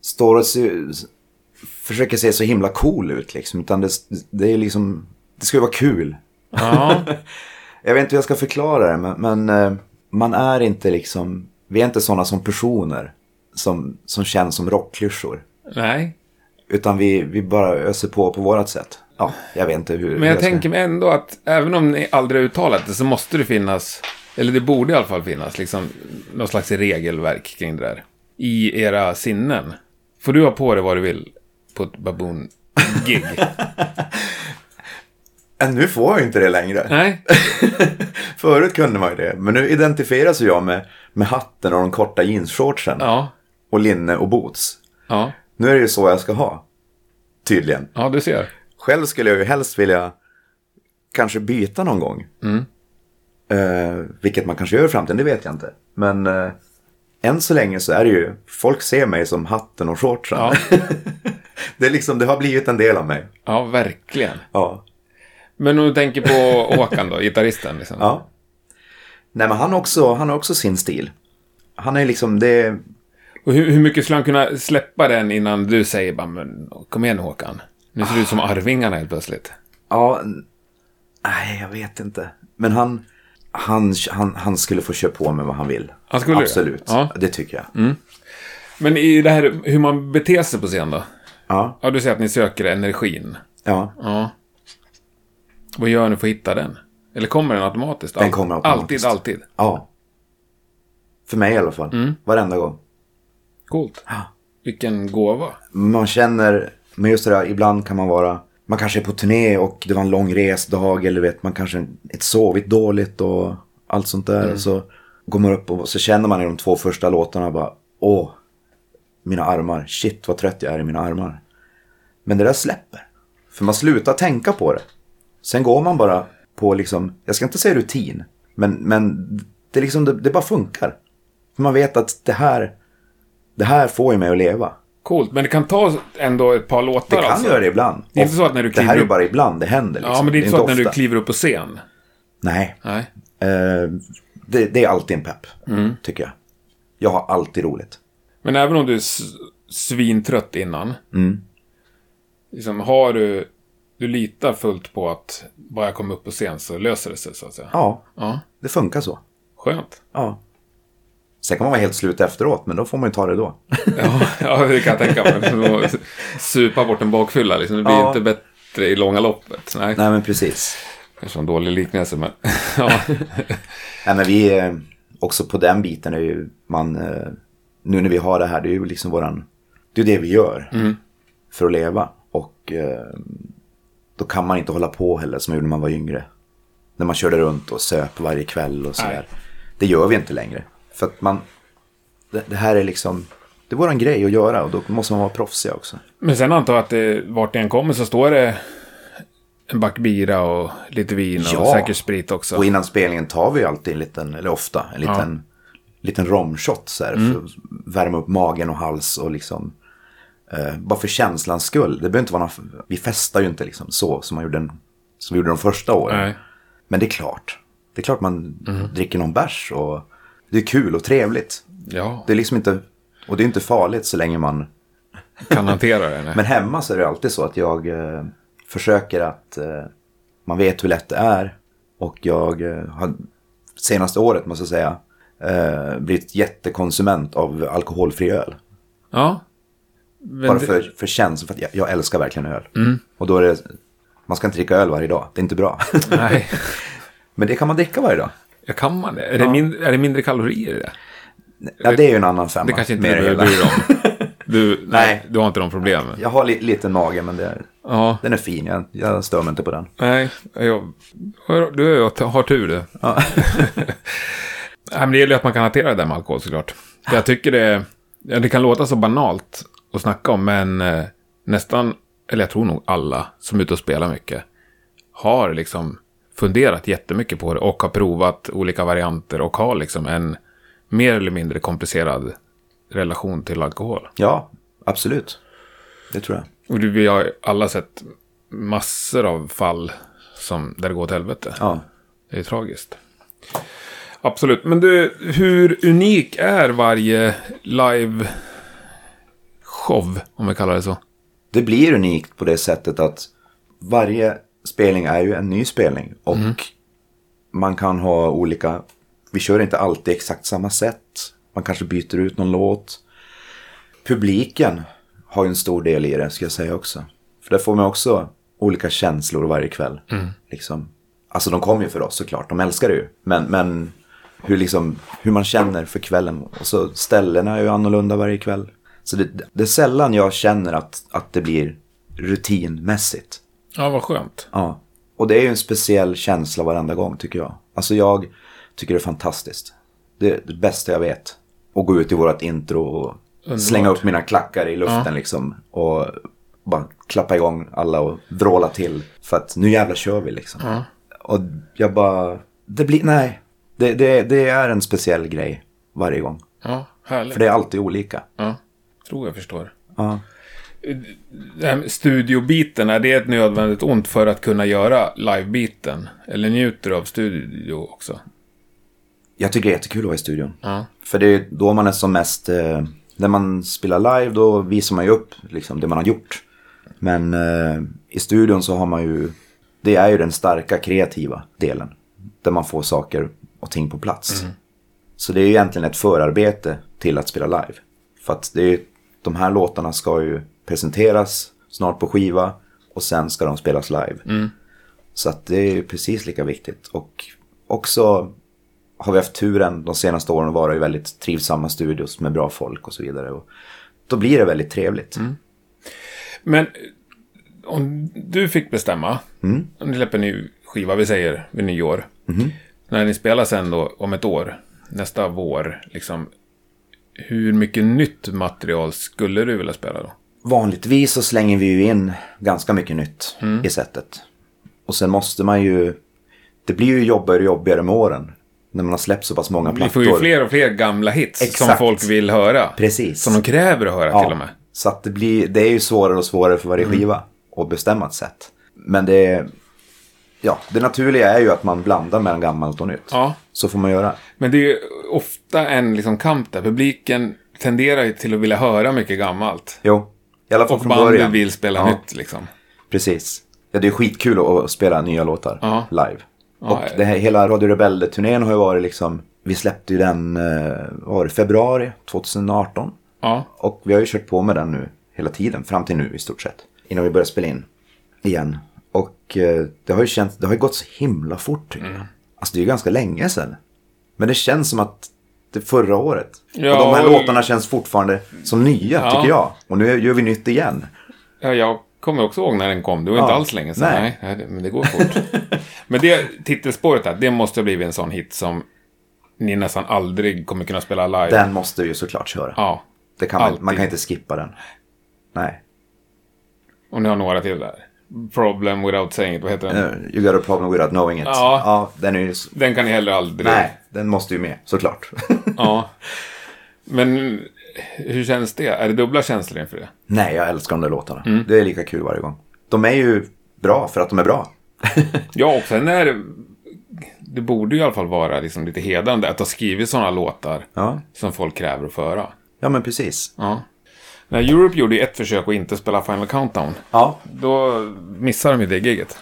Speaker 1: står och se, försöker se så himla cool ut liksom. Utan det, det är liksom... Det ska ju vara kul.
Speaker 3: Ja,
Speaker 1: Jag vet inte hur jag ska förklara det, men, men eh, man är inte liksom... Vi är inte sådana som personer som, som känns som rockklyschor.
Speaker 3: nej.
Speaker 1: Utan vi, vi bara öser på på vårat sätt. Ja, jag vet inte hur...
Speaker 3: Men jag
Speaker 1: ska-
Speaker 3: tänker mig ändå att även om ni aldrig har uttalat det så måste det finnas, eller det borde i alla fall finnas, liksom någon slags regelverk kring det där. I era sinnen. Får du ha på dig vad du vill på ett baboon-gig?
Speaker 1: Nu får jag inte det längre.
Speaker 3: nej?
Speaker 1: Förut kunde man ju det. Men nu identifieras jag med, med hatten och de korta jeansshortsen.
Speaker 3: Ja.
Speaker 1: Och linne och boots.
Speaker 3: Ja.
Speaker 1: Nu är det ju så jag ska ha. Tydligen.
Speaker 3: Ja, du ser.
Speaker 1: Själv skulle jag ju helst vilja kanske byta någon gång. Eh, vilket man kanske gör i framtiden, det vet jag inte. Men eh, än så länge så är det ju, folk ser mig som hatten och shortsen.
Speaker 3: Ja.
Speaker 1: det, är liksom, det har blivit en del av mig.
Speaker 3: Ja, verkligen.
Speaker 1: Ja.
Speaker 3: Men om du tänker på Håkan då, gitarristen liksom.
Speaker 1: ja. Nej men han också, han har också sin stil. Han är liksom, det,
Speaker 3: Och hur, hur mycket skulle han kunna släppa den innan du säger bara, men kom igen Håkan. Nu ser du ut som Arvingarna helt plötsligt.
Speaker 1: ja, nej jag vet inte. Men han, han, han, han skulle få köra på med vad han vill.
Speaker 3: Han skulle det?
Speaker 1: Absolut,
Speaker 3: Ja.
Speaker 1: det tycker jag.
Speaker 3: Men i det här hur man beter sig på scen då?
Speaker 1: Ja,
Speaker 3: Ja, du säger att ni söker energin.
Speaker 1: ja.
Speaker 3: Ja. Vad gör ni för att hitta den? Eller kommer den automatiskt?
Speaker 1: Den kommer automatiskt.
Speaker 3: Alltid, alltid.
Speaker 1: Ja. För mig i alla fall.
Speaker 3: Mm.
Speaker 1: Varenda gång.
Speaker 3: Coolt. Vilken gåva.
Speaker 1: Man känner, men just det där, ibland kan man vara, man kanske är på turné och det var en lång resdag eller vet man kanske inte sovit dåligt och allt sånt där.
Speaker 3: Mm.
Speaker 1: Så går man upp och så känner man i de två första låtarna bara, åh, mina armar, shit vad trött jag är i mina armar. Men det där släpper. För man slutar tänka på det. Sen går man bara på liksom, jag ska inte säga rutin, men, men det, liksom, det, det bara funkar. För man vet att det här, det här får ju mig att leva.
Speaker 3: Coolt, men det kan ta ändå ett par låtar
Speaker 1: Det kan
Speaker 3: alltså.
Speaker 1: göra det ibland.
Speaker 3: Det är inte så att när du
Speaker 1: Det här
Speaker 3: kliver
Speaker 1: är
Speaker 3: upp-
Speaker 1: bara ibland det händer. Liksom.
Speaker 3: Ja, men det är inte så att när du kliver upp på scen.
Speaker 1: Nej,
Speaker 3: Nej.
Speaker 1: eh, det, det är alltid en pepp,
Speaker 3: Mm.
Speaker 1: tycker jag. Jag har alltid roligt.
Speaker 3: Men även om du är svintrött innan.
Speaker 1: Mm.
Speaker 3: Liksom, har du... Du litar fullt på att bara jag kommer upp på scen så löser det sig, så att säga.
Speaker 1: Ja,
Speaker 3: Ja.
Speaker 1: det funkar så.
Speaker 3: Skönt.
Speaker 1: Ja. Sen kan man vara helt slut efteråt, men då får man ju ta det då.
Speaker 3: Ja, ja det kan jag tänka mig. Supa bort en bakfylla, liksom. Det blir
Speaker 1: Ja.
Speaker 3: inte bättre i långa loppet. Nej,
Speaker 1: Nej, men precis.
Speaker 3: kanske en dålig liknelse, men... ja.
Speaker 1: Nej, men vi, eh, också på den biten är ju man, eh, nu när vi har det här, det är ju liksom våran, det är det vi gör för att leva. Och eh, då kan man inte hålla på heller som man gjorde när man var yngre. När man körde runt och söp varje kväll och sådär. Det gör vi inte längre. För att man, det, det här är liksom, det är våran grej att göra och då måste man vara proffsiga också.
Speaker 3: Men sen antar jag att det, vart det än kommer så står det en back bira och lite vin och
Speaker 1: Ja.
Speaker 3: säkert sprit också.
Speaker 1: Och innan spelningen tar vi alltid en liten, eller ofta, en liten, liten romshot så här, för att värma upp magen och hals och liksom, eh, bara för känslans skull. Det behöver inte vara någon, vi festar ju inte liksom så som man gjorde, en, som vi gjorde de första åren.
Speaker 3: Nej.
Speaker 1: Men det är klart, det är klart man dricker någon bärs och det är kul och trevligt.
Speaker 3: Ja,
Speaker 1: Det är liksom inte, och det är inte farligt så länge man,
Speaker 3: kan hantera det. Nej.
Speaker 1: men hemma så är det alltid så att jag eh, försöker att eh, man vet hur lätt det är. Och jag eh, har senaste året måste jag säga eh, blivit jättekonsument av alkoholfri öl.
Speaker 3: Ja. Men
Speaker 1: Bara för, för känslan, för att jag, jag älskar verkligen öl. Och då är det, man ska inte dricka öl varje dag, det är inte bra.
Speaker 3: Nej.
Speaker 1: Men det kan man dricka varje dag.
Speaker 3: Ja, kan man det? Är, det mindre, är det mindre kalorier i det?
Speaker 1: Ja, det är ju en annan femma.
Speaker 3: Det kanske inte du
Speaker 1: det
Speaker 3: behöver
Speaker 1: hela.
Speaker 3: bry dig om. Du, nej, du har inte de problemen.
Speaker 1: Jag har li, lite mage, men det är,
Speaker 3: Ja,
Speaker 1: den är fin. Jag, jag stör mig inte på den.
Speaker 3: nej. Jag, du har- tur du.
Speaker 1: Ja.
Speaker 3: Nej, men det gäller ju att man kan hantera det där med alkohol såklart. Jag tycker det, ja, det kan låta så banalt att snacka om, men eh, nästan, eller jag tror nog alla som är ute och spelar mycket, har liksom funderat jättemycket på det och har provat olika varianter och har liksom en mer eller mindre komplicerad relation till alkohol.
Speaker 1: ja, absolut. Det tror jag.
Speaker 3: Och vi har alla sett massor av fall som, där det går åt helvete.
Speaker 1: Ja.
Speaker 3: Det är tragiskt. Absolut. Men du, hur unik är varje live show, om vi kallar det så?
Speaker 1: Det blir unikt på det sättet att varje spelning är ju en ny spelning. Och man kan ha olika, vi kör inte alltid exakt samma sätt. Man kanske byter ut någon låt. Publiken har ju en stor del i det, ska jag säga också. För där får man också olika känslor varje kväll. Liksom. Alltså de kommer ju för oss såklart, de älskar det ju. Men, men hur, liksom, hur man känner för kvällen. Och så ställena är ju annorlunda varje kväll. Så det, det är sällan jag känner att, att det blir rutinmässigt.
Speaker 3: Ja, vad skönt.
Speaker 1: Ja. Och det är ju en speciell känsla varenda gång tycker jag. Alltså jag tycker det är fantastiskt. Det är det bästa jag vet. Att gå ut i vårt intro och slänga upp mina klackar i luften liksom. Och bara klappa igång alla och vråla till. För att nu jävlar kör vi liksom. Och jag bara, det blir, nej. Det, det, det är en speciell grej varje gång.
Speaker 3: Ja, härligt.
Speaker 1: För det är alltid olika.
Speaker 3: Ja, tror jag förstår.
Speaker 1: Ja.
Speaker 3: Studiobiten, är det ett nödvändigt ont för att kunna göra livebiten? Eller njuter du av studio också?
Speaker 1: Jag tycker det är jättekul att vara i studion.
Speaker 3: Ja.
Speaker 1: För det är då man är som mest, eh, när man spelar live då visar man ju upp liksom, det man har gjort. Men eh, i studion så har man ju, det är ju den starka kreativa delen. Där man får saker och ting på plats. Så det är ju egentligen ett förarbete till att spela live. För att det är, ju- de här låtarna ska ju presenteras snart på skiva och sen ska de spelas live. Så att det är ju precis lika viktigt. Och också har vi haft turen de senaste åren att vara i väldigt trivsamma studios med bra folk och så vidare. Och då blir det väldigt trevligt.
Speaker 3: Men eh, om du fick bestämma, om ni släpper en ny skiva, vi säger vid nyår. När ni spelar sen då om ett år, nästa vår, liksom. Hur mycket nytt material skulle du vilja spela då?
Speaker 1: Vanligtvis så slänger vi ju in ganska mycket nytt i sättet. Och sen måste man ju... Det blir ju jobbigare och jobbigare med åren. När man har släppt så pass många
Speaker 3: Vi
Speaker 1: plattor.
Speaker 3: får ju fler och fler gamla hits som
Speaker 1: Exakt.
Speaker 3: folk vill höra.
Speaker 1: Precis.
Speaker 3: Som de kräver att höra
Speaker 1: Ja,
Speaker 3: till och med.
Speaker 1: Så att det, blir, det är ju svårare och svårare för varje
Speaker 3: Mm.
Speaker 1: skiva att bestämma ett sätt. Men det, ja, det naturliga är ju att man blandar mellan gammalt och nytt.
Speaker 3: Ja.
Speaker 1: Så får man göra.
Speaker 3: Men det är ofta en liksom kamp där. Publiken tenderar ju till att vilja höra mycket gammalt.
Speaker 1: Jo, i alla fall
Speaker 3: Och
Speaker 1: från
Speaker 3: bandet
Speaker 1: början.
Speaker 3: vill spela
Speaker 1: Ja,
Speaker 3: nytt liksom.
Speaker 1: Precis. Ja, det är skitkul att spela nya låtar
Speaker 3: Ja.
Speaker 1: live. Och det här, hela Radio Rebelde-turnén har ju varit liksom, vi släppte ju den, eh, var det, februari 2018.
Speaker 3: Ja.
Speaker 1: Och vi har ju kört på med den nu hela tiden, fram till nu i stort sett. Innan vi började spela in igen. Och eh, det har ju känts, det har ju gått så himla fort tycker
Speaker 3: Mm.
Speaker 1: jag. Alltså det är ju ganska länge sedan. Men det känns som att det är förra året.
Speaker 3: Ja,
Speaker 1: och de här
Speaker 3: och-
Speaker 1: låtarna känns fortfarande som nya
Speaker 3: Ja.
Speaker 1: tycker jag. Och nu gör vi nytt igen.
Speaker 3: Ja, jag kommer också ihåg när den kom. Det var
Speaker 1: Ja.
Speaker 3: inte alls länge sedan. Nej.
Speaker 1: Nej.
Speaker 3: Men det går fort. men det titelspåret där, det måste ha blivit en sån hit som ni nästan aldrig kommer kunna spela live.
Speaker 1: Den måste ju såklart köra.
Speaker 3: Ja.
Speaker 1: det kan man, man kan inte skippa den. Nej.
Speaker 3: Och ni har några till där. Problem without saying it, vad heter den?
Speaker 1: Uh, You got a problem without knowing it.
Speaker 3: Ja.
Speaker 1: ja den är ju...
Speaker 3: Den kan ni heller aldrig...
Speaker 1: Nej, den måste ju med såklart.
Speaker 3: Ja. Men hur känns det? Är det dubbla känslor inför det?
Speaker 1: Nej, jag älskar de där låtarna.
Speaker 3: Mm.
Speaker 1: Det är lika kul varje gång. De är ju bra för att de är bra.
Speaker 3: Ja, och sen är det... Det borde ju i alla fall vara liksom lite hedrande att ha skrivit sådana låtar
Speaker 1: Ja,
Speaker 3: som folk kräver att föra.
Speaker 1: ja men precis.
Speaker 3: Ja. När Europe gjorde ett försök att inte spela Final Countdown.
Speaker 1: Ja,
Speaker 3: Då missade de ju det giget.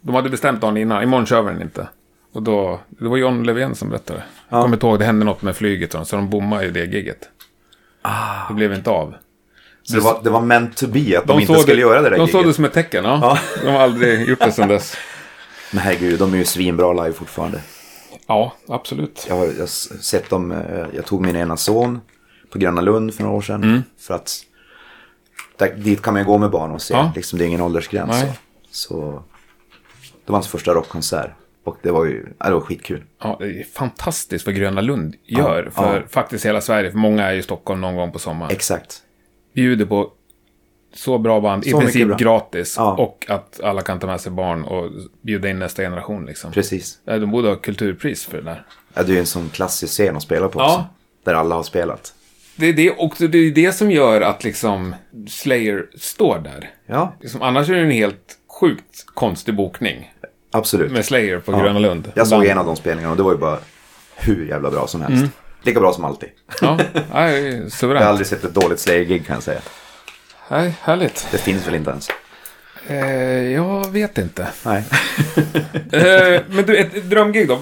Speaker 3: De hade bestämt dagen innan. Imorgon kör vi den inte. Och då, det var John Levén som berättade. Jag kommer inte ihåg, det hände något med flyget så de bommade ju det giget. Det blev inte av.
Speaker 1: så det var, det var meant to be att de, inte
Speaker 3: såg
Speaker 1: skulle göra det där
Speaker 3: De såg det
Speaker 1: giget.
Speaker 3: som ett tecken, ja. De har aldrig gjort det sedan dess.
Speaker 1: Men herregud, de är ju svinbra live fortfarande.
Speaker 3: Ja, absolut.
Speaker 1: Jag har, jag sett dem, eh, jag tog min ena son på Gröna Lund för några år sedan.
Speaker 3: Mm.
Speaker 1: För att där, dit kan man ju gå med barn och se.
Speaker 3: Ja.
Speaker 1: Liksom, det är ingen åldersgräns. Så. så det var hans första rockkonsert. Och det var ju, det var skitkul.
Speaker 3: Ja, det är fantastiskt vad Gröna Lund gör.
Speaker 1: Ja,
Speaker 3: för
Speaker 1: ja.
Speaker 3: faktiskt hela Sverige. För många är ju i Stockholm någon gång på sommaren.
Speaker 1: Exakt.
Speaker 3: Bjuder på så bra band, i
Speaker 1: Så mycket
Speaker 3: princip gratis.
Speaker 1: Ja.
Speaker 3: Och att alla kan ta med sig barn och bjuda in nästa generation liksom.
Speaker 1: Precis.
Speaker 3: De borde ha kulturpris för det där.
Speaker 1: Ja, det är ju en sån klassisk scen att spela på också. Där alla har spelat.
Speaker 3: Det är det, och det är det som gör att liksom Slayer står där.
Speaker 1: Ja,
Speaker 3: Liksom, annars är det en helt sjukt konstig bokning
Speaker 1: absolut.
Speaker 3: med Slayer på
Speaker 1: Ja.
Speaker 3: Gröna Lund.
Speaker 1: Jag såg en av de spelningarna och det var ju bara hur jävla bra som helst.
Speaker 3: Mm.
Speaker 1: Lika bra som alltid.
Speaker 3: Ja, nej,
Speaker 1: Jag har aldrig sett ett dåligt Slayer-gig kan jag säga.
Speaker 3: Nej, härligt.
Speaker 1: Det finns väl inte ens.
Speaker 3: Eh, jag vet inte.
Speaker 1: Nej.
Speaker 3: Eh, men du, ett, ett drömgig då?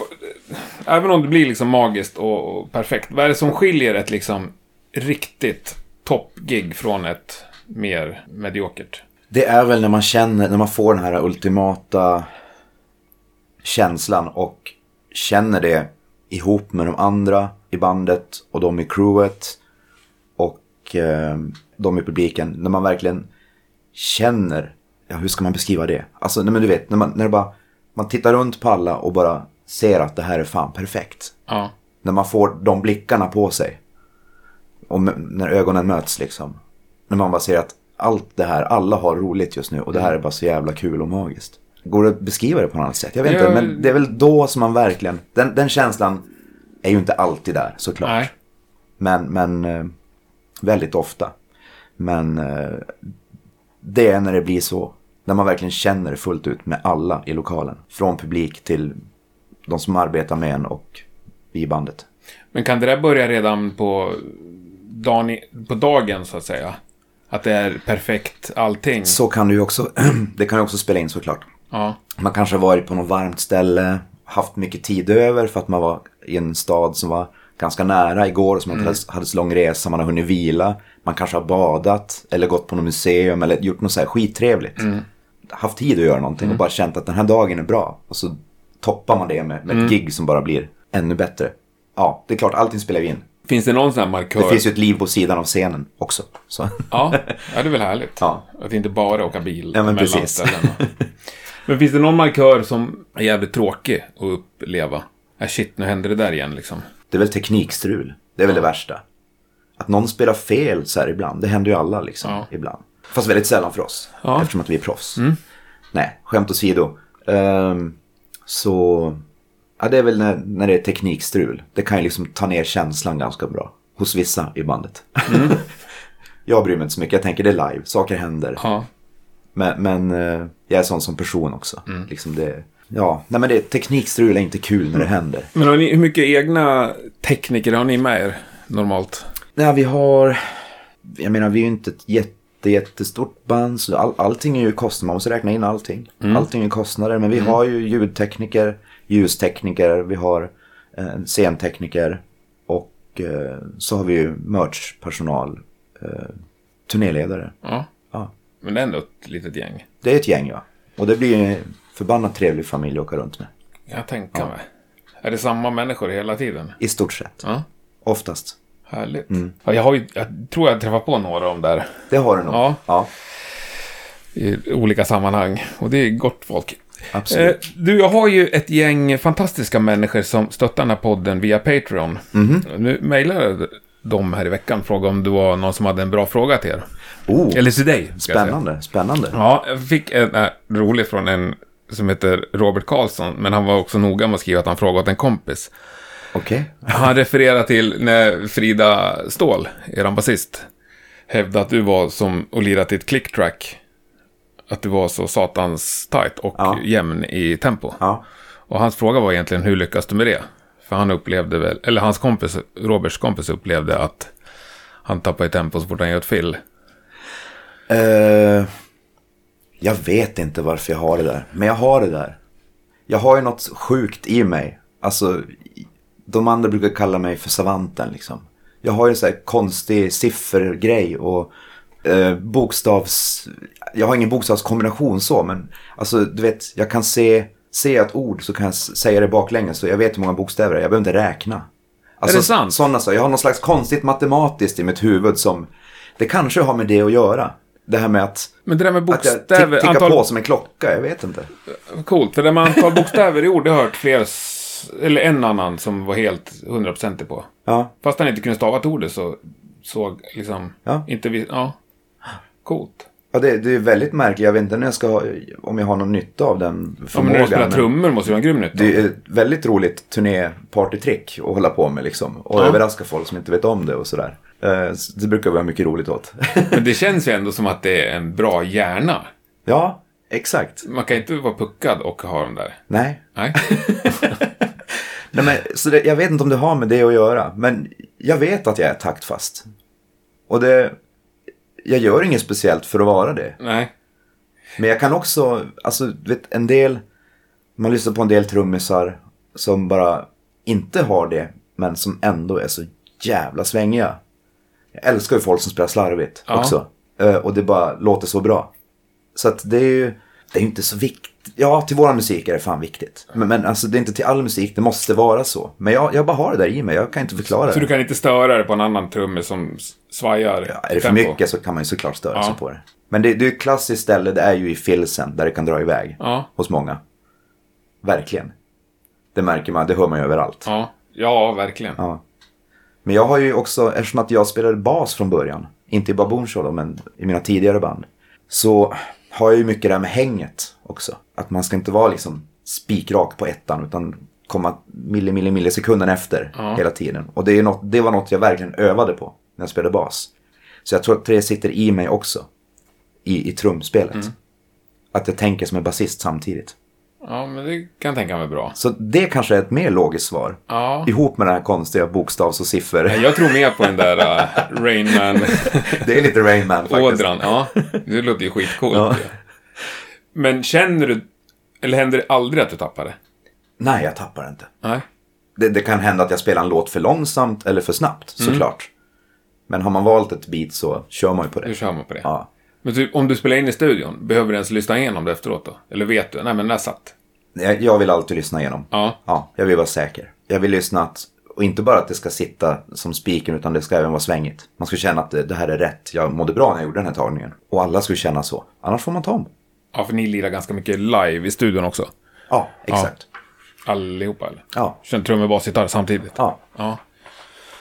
Speaker 3: Även om det blir liksom magiskt och, och perfekt. Vad är det som skiljer ett liksom riktigt toppgig från ett mer mediokert?
Speaker 1: Det är väl när man känner, när man får den här ultimata känslan och känner det ihop med de andra i bandet och de i crewet och eh, de i publiken. När man verkligen känner, ja hur ska man beskriva det? Alltså, nej, men du vet, när man, när bara, man tittar runt på alla och bara ser att det här är fan perfekt.
Speaker 3: Ja.
Speaker 1: När man får de blickarna på sig. Och när ögonen möts liksom. När man bara ser att allt det här, alla har roligt just nu och det här är bara så jävla kul och magiskt. Går det att beskriva det på något annat sätt? Jag vet inte, men det är väl då som man verkligen... Den, den känslan är ju inte alltid där såklart.
Speaker 3: Nej.
Speaker 1: Men, men eh, väldigt ofta. Men eh, det är när det blir så. När man verkligen känner det fullt ut med alla i lokalen. Från publik till de som arbetar med en och i bandet.
Speaker 3: Men kan det där börja redan på dagen, på dagen så att säga? Att det är perfekt allting?
Speaker 1: Så kan det ju också, det kan ju också spela in såklart.
Speaker 3: Ja.
Speaker 1: Man kanske har varit på något varmt ställe, haft mycket tid över för att man var i en stad som var ganska nära igår, som man inte hade, så lång resa, man har hunnit vila. Man kanske har badat eller gått på något museum eller gjort något så här skittrevligt. Haft tid att göra någonting och bara känt att den här dagen är bra. Och så toppar man det med, med ett gig som bara blir ännu bättre. Ja, det är klart, allting spelar ju in.
Speaker 3: Finns det någon sån här markör?
Speaker 1: Det finns ju ett liv på sidan av scenen också. Så.
Speaker 3: Ja, ja, det är väl härligt.
Speaker 1: Ja.
Speaker 3: Att inte bara åka bil
Speaker 1: Ja, men
Speaker 3: mellan
Speaker 1: precis.
Speaker 3: ställena. Men finns det någon markör som är jävligt tråkig att uppleva? Äh, shit, nu händer det där igen liksom.
Speaker 1: Det är väl teknikstrul. Det är väl det värsta. Att någon spelar fel så här ibland. Det händer ju alla liksom.
Speaker 3: Ja.
Speaker 1: Ibland. Fast väldigt sällan för oss.
Speaker 3: Ja. Mm.
Speaker 1: Eftersom att vi är proffs. Nej, skämt åsido. Um, så... Ja, det är väl när, när det är teknikstrul. Det kan ju liksom ta ner känslan ganska bra. Hos vissa i bandet.
Speaker 3: Mm.
Speaker 1: jag bryr mig inte så mycket. Jag tänker det är live. Saker händer.
Speaker 3: Ja.
Speaker 1: Men, men eh, jag är sån som person också.
Speaker 3: Mm.
Speaker 1: Liksom det, ja, nej men det, teknikstrul är inte kul när det händer.
Speaker 3: Men har ni, hur mycket egna tekniker har ni med er normalt?
Speaker 1: Nej, vi har... Jag menar, vi är ju inte ett jätte, jättestort band. Så all, allting är ju kostnader. Man måste räkna in allting. Allting är kostnader. Men vi har ju ljudtekniker, ljustekniker, vi har eh, en scentekniker. Och eh, så har vi ju merchpersonal, eh, turnéledare.
Speaker 3: Ja.
Speaker 1: Ja.
Speaker 3: Men det är ändå ett litet gäng.
Speaker 1: Det är ett gäng, ja. Och det blir en förbannat trevlig familj att åka runt med.
Speaker 3: Jag tänker mig. Är det samma människor hela tiden?
Speaker 1: I stort sett.
Speaker 3: Ja.
Speaker 1: Oftast.
Speaker 3: Härligt.
Speaker 1: Mm.
Speaker 3: Ja, jag, har ju, jag tror jag träffat på några av dem där
Speaker 1: Det har du nog.
Speaker 3: Ja.
Speaker 1: ja
Speaker 3: i olika sammanhang. Och det är gott folk.
Speaker 1: Absolut.
Speaker 3: Eh, du, jag har ju ett gäng fantastiska människor som stöttar den här podden via Patreon.
Speaker 1: Mhm.
Speaker 3: Nu mejlade de här i veckan frågade om det var någon som hade en bra fråga till er.
Speaker 1: oh,
Speaker 3: Eller till dig.
Speaker 1: spännande, spännande.
Speaker 3: Ja, jag fick en äh, rolig från en som heter Robert Karlsson, men han var också noga med att skriva att han frågat en kompis.
Speaker 1: Okej.
Speaker 3: Han refererar till när Frida Ståhl, er basist, hävdade att du var som att lira till ett clicktrack. Att du var så satans tight och
Speaker 1: Ja.
Speaker 3: jämn i tempo.
Speaker 1: Ja.
Speaker 3: Och hans fråga var egentligen hur lyckas du med det? För han upplevde väl, eller hans kompis, Roberts kompis upplevde att han tappade i tempo så fort han gör ett fill.
Speaker 1: Eh, jag vet inte varför jag har det där. Men jag har det där. Jag har ju något sjukt i mig. Alltså, de andra brukar kalla mig för savanten liksom. Jag har ju en sån här konstig siffergrej och eh, bokstavs... Jag har ingen bokstavskombination så, men alltså du vet, jag kan se, se ett ord så kan jag säga det baklänges så jag vet hur många bokstäver det är. Jag behöver inte räkna. Alltså,
Speaker 3: det sant?
Speaker 1: Sådana saker. Jag har någon slags konstigt matematiskt i mitt huvud som... Det kanske har med det att göra. Det här med att,
Speaker 3: Men det där med
Speaker 1: att jag
Speaker 3: bokstäver,
Speaker 1: tick- tickar
Speaker 3: antal...
Speaker 1: på som en klocka. Jag vet inte.
Speaker 3: Coolt, för det med antal bokstäver i ord, det har jag hört fler, eller en annan som var helt hundraprocentig på.
Speaker 1: Ja,
Speaker 3: Fast han inte kunde stava till ordet så såg liksom,
Speaker 1: Ja.
Speaker 3: inte vi, ja. Coolt.
Speaker 1: Ja det, det är väldigt märkligt. Jag vet inte när jag ska, ha- om jag har någon nytta av den
Speaker 3: Ja, men
Speaker 1: förmågan.
Speaker 3: när du spelar
Speaker 1: men
Speaker 3: trummor måste du ha en grym nytta.
Speaker 1: det är ett väldigt roligt turnépartytrick att hålla på med liksom. Och
Speaker 3: Ja.
Speaker 1: överraska folk som inte vet om det och sådär. Eh, så Det brukar vi ha mycket roligt åt.
Speaker 3: Men det känns ju ändå som att det är en bra hjärna.
Speaker 1: ja, exakt.
Speaker 3: Man kan inte vara puckad och ha den där.
Speaker 1: Nej.
Speaker 3: Nej.
Speaker 1: Nej men, så det, jag vet inte om det har med det att göra. Men jag vet att jag är taktfast. Och det... Jag gör inget speciellt för att vara det.
Speaker 3: Nej.
Speaker 1: Men jag kan också, alltså vet en del, man lyssnar på en del trummisar som bara inte har det, men som ändå är så jävla svängiga. Jag älskar ju folk som spelar slarvigt
Speaker 3: Ja.
Speaker 1: också. Eh, Och det bara låter så bra. Så att det är ju, det är ju inte så viktigt. Ja, till våran musik är det fan viktigt. Men, men alltså det är inte till all musik, det måste vara så. Men jag, jag bara har det där i mig, jag kan inte förklara
Speaker 3: Så
Speaker 1: det.
Speaker 3: du kan inte störa dig på en annan trummis som svajar
Speaker 1: Ja, är det för
Speaker 3: tempo?
Speaker 1: mycket så kan man ju såklart störa
Speaker 3: Ja.
Speaker 1: sig på det. Men det, det är ett klassiskt ställe, det är ju i filsen där det kan dra iväg.
Speaker 3: Ja.
Speaker 1: Hos många. Verkligen. Det märker man, det hör man ju överallt.
Speaker 3: Ja. Ja, verkligen.
Speaker 1: Ja. Men jag har ju också, eftersom att jag spelade bas från början, inte i Baboon Show då, men i mina tidigare band, så har jag ju mycket det här med hänget också. Att man ska inte vara liksom spikrak på ettan utan komma milli, milli, millisekunden efter
Speaker 3: Ja.
Speaker 1: hela tiden. Och det, är något, det var något jag verkligen övade på när jag spelade bas. Så jag tror att det sitter i mig också. I, i trumspelet.
Speaker 3: Mm.
Speaker 1: Att jag tänker som en basist samtidigt.
Speaker 3: Ja, men det kan jag tänka mig bra.
Speaker 1: Så det kanske är ett mer logiskt svar.
Speaker 3: Ja.
Speaker 1: Ihop med den här konstiga bokstavs och siffror.
Speaker 3: Jag tror mer på den där uh, Rain Man-ådran.
Speaker 1: Det är lite Rain Man faktiskt.
Speaker 3: Ja, det låter ju skitcoolt.
Speaker 1: Ja.
Speaker 3: Men känner du, eller händer det aldrig att du tappar det?
Speaker 1: Nej, jag tappar inte.
Speaker 3: Nej.
Speaker 1: Det, det kan hända att jag spelar en låt för långsamt eller för snabbt,
Speaker 3: Mm.
Speaker 1: såklart. Men har man valt ett beat så kör man ju på det.
Speaker 3: Då kör man på det.
Speaker 1: Ja.
Speaker 3: Men typ, om du spelar in i studion, behöver du ens lyssna igenom det efteråt då? Eller vet du? Nej, men där satt.
Speaker 1: Jag, jag vill alltid lyssna igenom.
Speaker 3: Ja.
Speaker 1: Ja, jag vill vara säker. Jag vill lyssna att, och inte bara att det ska sitta som spiken utan det ska även vara svängigt. Man ska känna att det, det här är rätt. Jag mådde bra när jag gjorde den här tagningen. Och alla skulle känna så. Annars får man ta om.
Speaker 3: Ja, för ni lirar ganska mycket live i studion också.
Speaker 1: Ja, exakt.
Speaker 3: Allihopa, eller?
Speaker 1: Ja,
Speaker 3: Kör trummor, bas, gitarr samtidigt?
Speaker 1: ja.
Speaker 3: Ja.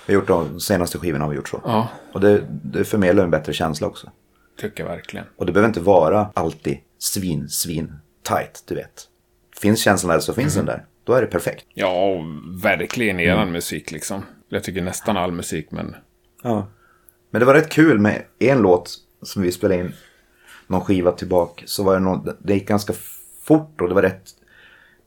Speaker 1: Vi har gjort de senaste skivorna har vi gjort så.
Speaker 3: Ja,
Speaker 1: Och det, det förmedlar en bättre känsla också.
Speaker 3: tycker jag verkligen.
Speaker 1: Och det behöver inte vara alltid svin, svin, tight, du vet. Finns känslan där så finns den där. Då är det perfekt.
Speaker 3: Ja, verkligen eran musik liksom. Jag tycker nästan all musik, men...
Speaker 1: Ja. Men det var rätt kul med en låt som vi spelade in någon skiva tillbaka. Så var det någon, det gick ganska fort och det var rätt,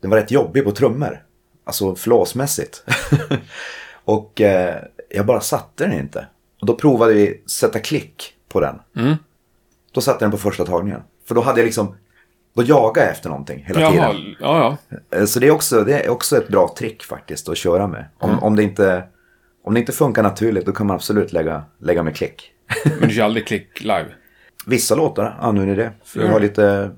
Speaker 1: den var rätt jobbig på trummor. Alltså flåsmässigt. och eh, jag bara satte den inte. Och då provade vi sätta klick på den. Då satte den på första tagningen. För då hade jag liksom, då jagade jag efter någonting hela
Speaker 3: Jaha,
Speaker 1: tiden.
Speaker 3: ja, ja.
Speaker 1: Eh, Så det är, också, det är också ett bra trick faktiskt att köra med. Om, om, det, inte, om det inte funkar naturligt då kan man absolut lägga, lägga med klick.
Speaker 3: Men du kör aldrig klick live?
Speaker 1: Vissa låtar använder det. För jag
Speaker 3: Ja.
Speaker 1: har lite,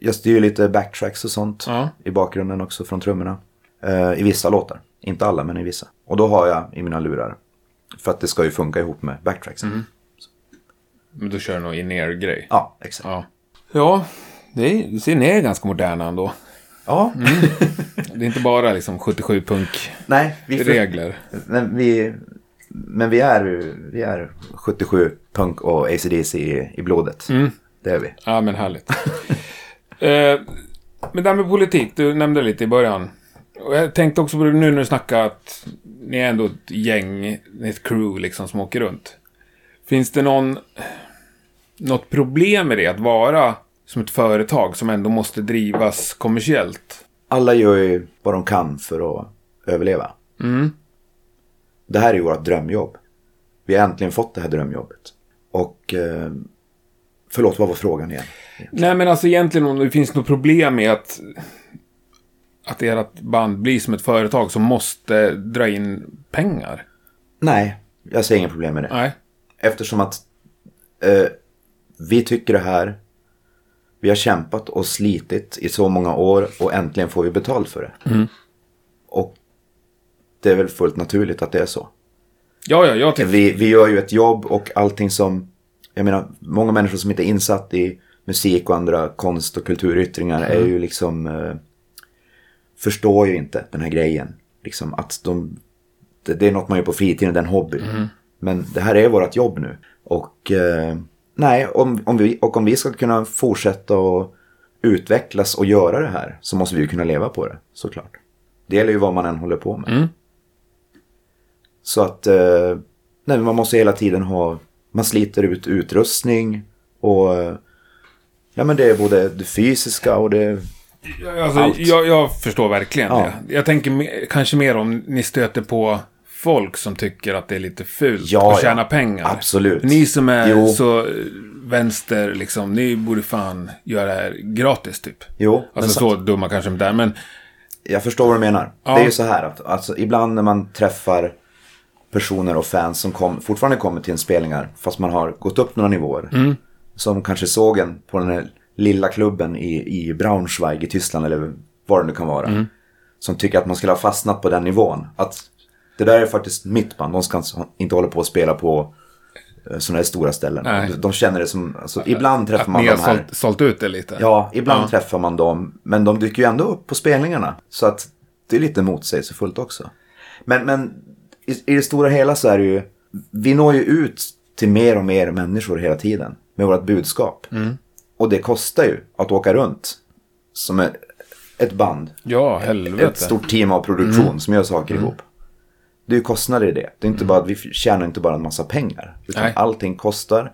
Speaker 1: jag styr lite backtracks och sånt
Speaker 3: Ja.
Speaker 1: i bakgrunden också från trummorna. Eh, I vissa låtar. Inte alla men i vissa. Och då har jag i mina lurar. För att det ska ju funka ihop med backtracksen.
Speaker 3: Mm. Men då kör du någon in-ear-grej?
Speaker 1: Ja, exakt.
Speaker 3: Ja. Ja, det ser ni är ganska moderna ändå.
Speaker 1: Ja,
Speaker 3: Mm. Det är inte bara liksom 77-punk-regler.
Speaker 1: nej. Vi, för, men, vi, men vi är, vi är 77 punk och ACDC i, i blodet.
Speaker 3: Mm.
Speaker 1: Det är vi.
Speaker 3: Ja, men härligt. eh, men det här med politik, du nämnde lite i början. Och jag tänkte också på det nu när du snackade att ni är ändå ett gäng, ett crew liksom som åker runt. Finns det någon, något problem med det att vara som ett företag som ändå måste drivas kommersiellt?
Speaker 1: Alla gör ju vad de kan för att överleva.
Speaker 3: Mm.
Speaker 1: Det här är ju vårt drömjobb. Vi har äntligen fått det här drömjobbet. Och... Eh, förlåt, vad var frågan igen?
Speaker 3: Nej, men alltså egentligen om det finns något problem med att att ert band blir som ett företag som måste dra in pengar.
Speaker 1: Nej, jag ser inga problem med det.
Speaker 3: Nej.
Speaker 1: Eftersom att eh, vi tycker det här. Vi har kämpat och slitit i så många år och äntligen får vi betalt för det. Och det är väl fullt naturligt att det är så.
Speaker 3: Ja, ja, jag tycker...
Speaker 1: Vi, vi gör ju ett jobb och allting som... Jag menar, många människor som inte är insatt i musik och andra konst och kulturyttringar är ju liksom... Eh, förstår ju inte den här grejen. Liksom att de... Det, det är något man gör på fritiden, det är en hobby. Men det här är vårt jobb nu. Och... Eh, nej, om, om vi, och om vi ska kunna fortsätta och utvecklas och göra det här så måste vi ju kunna leva på det, såklart. Det gäller ju vad man än håller på med.
Speaker 3: Mm.
Speaker 1: Så att eh, nej, man måste hela tiden ha, man sliter ut utrustning och eh, ja men det är både det fysiska och det,
Speaker 3: Alltså,
Speaker 1: Allt.
Speaker 3: jag, jag förstår verkligen
Speaker 1: Ja.
Speaker 3: det. Jag tänker kanske mer om ni stöter på folk som tycker att det är lite fult
Speaker 1: Ja,
Speaker 3: att tjäna
Speaker 1: ja.
Speaker 3: pengar.
Speaker 1: Absolut.
Speaker 3: Ni som är
Speaker 1: Jo.
Speaker 3: så vänster, liksom, ni borde fan göra det här gratis typ.
Speaker 1: jo,
Speaker 3: Alltså så dumma kanske inte är, men
Speaker 1: jag förstår vad du menar.
Speaker 3: Ja.
Speaker 1: Det är ju så här att alltså, ibland när man träffar personer och fans som kom, fortfarande kommer till en spelningar fast man har gått upp några nivåer.
Speaker 3: Mm.
Speaker 1: Som kanske såg en på den här lilla klubben i, i Braunschweig i Tyskland eller vad det nu kan vara.
Speaker 3: Mm.
Speaker 1: Som tycker att man skulle ha fastnat på den nivån. Att det där är faktiskt mitt band. De ska inte hålla på och spela på sådana här stora ställen.
Speaker 3: Nej.
Speaker 1: De, de känner det som, alltså, ibland träffar
Speaker 3: att
Speaker 1: man
Speaker 3: ni
Speaker 1: de
Speaker 3: har
Speaker 1: här.
Speaker 3: sålt, sålt ut det lite.
Speaker 1: Ja, ibland
Speaker 3: Ja.
Speaker 1: träffar man dem. Men de dyker ju ändå upp på spelningarna. Så att det är lite motsägelsefullt också. Men, men i, i det stora hela så är det ju... Vi når ju ut till mer och mer människor hela tiden med vårt budskap. Och det kostar ju att åka runt som ett band.
Speaker 3: Ja, helvete.
Speaker 1: Ett stort team av produktion som gör saker ihop. Det är ju kostnader i det. Det är inte bara att vi tjänar inte bara en massa pengar. Utan
Speaker 3: Nej.
Speaker 1: allting kostar.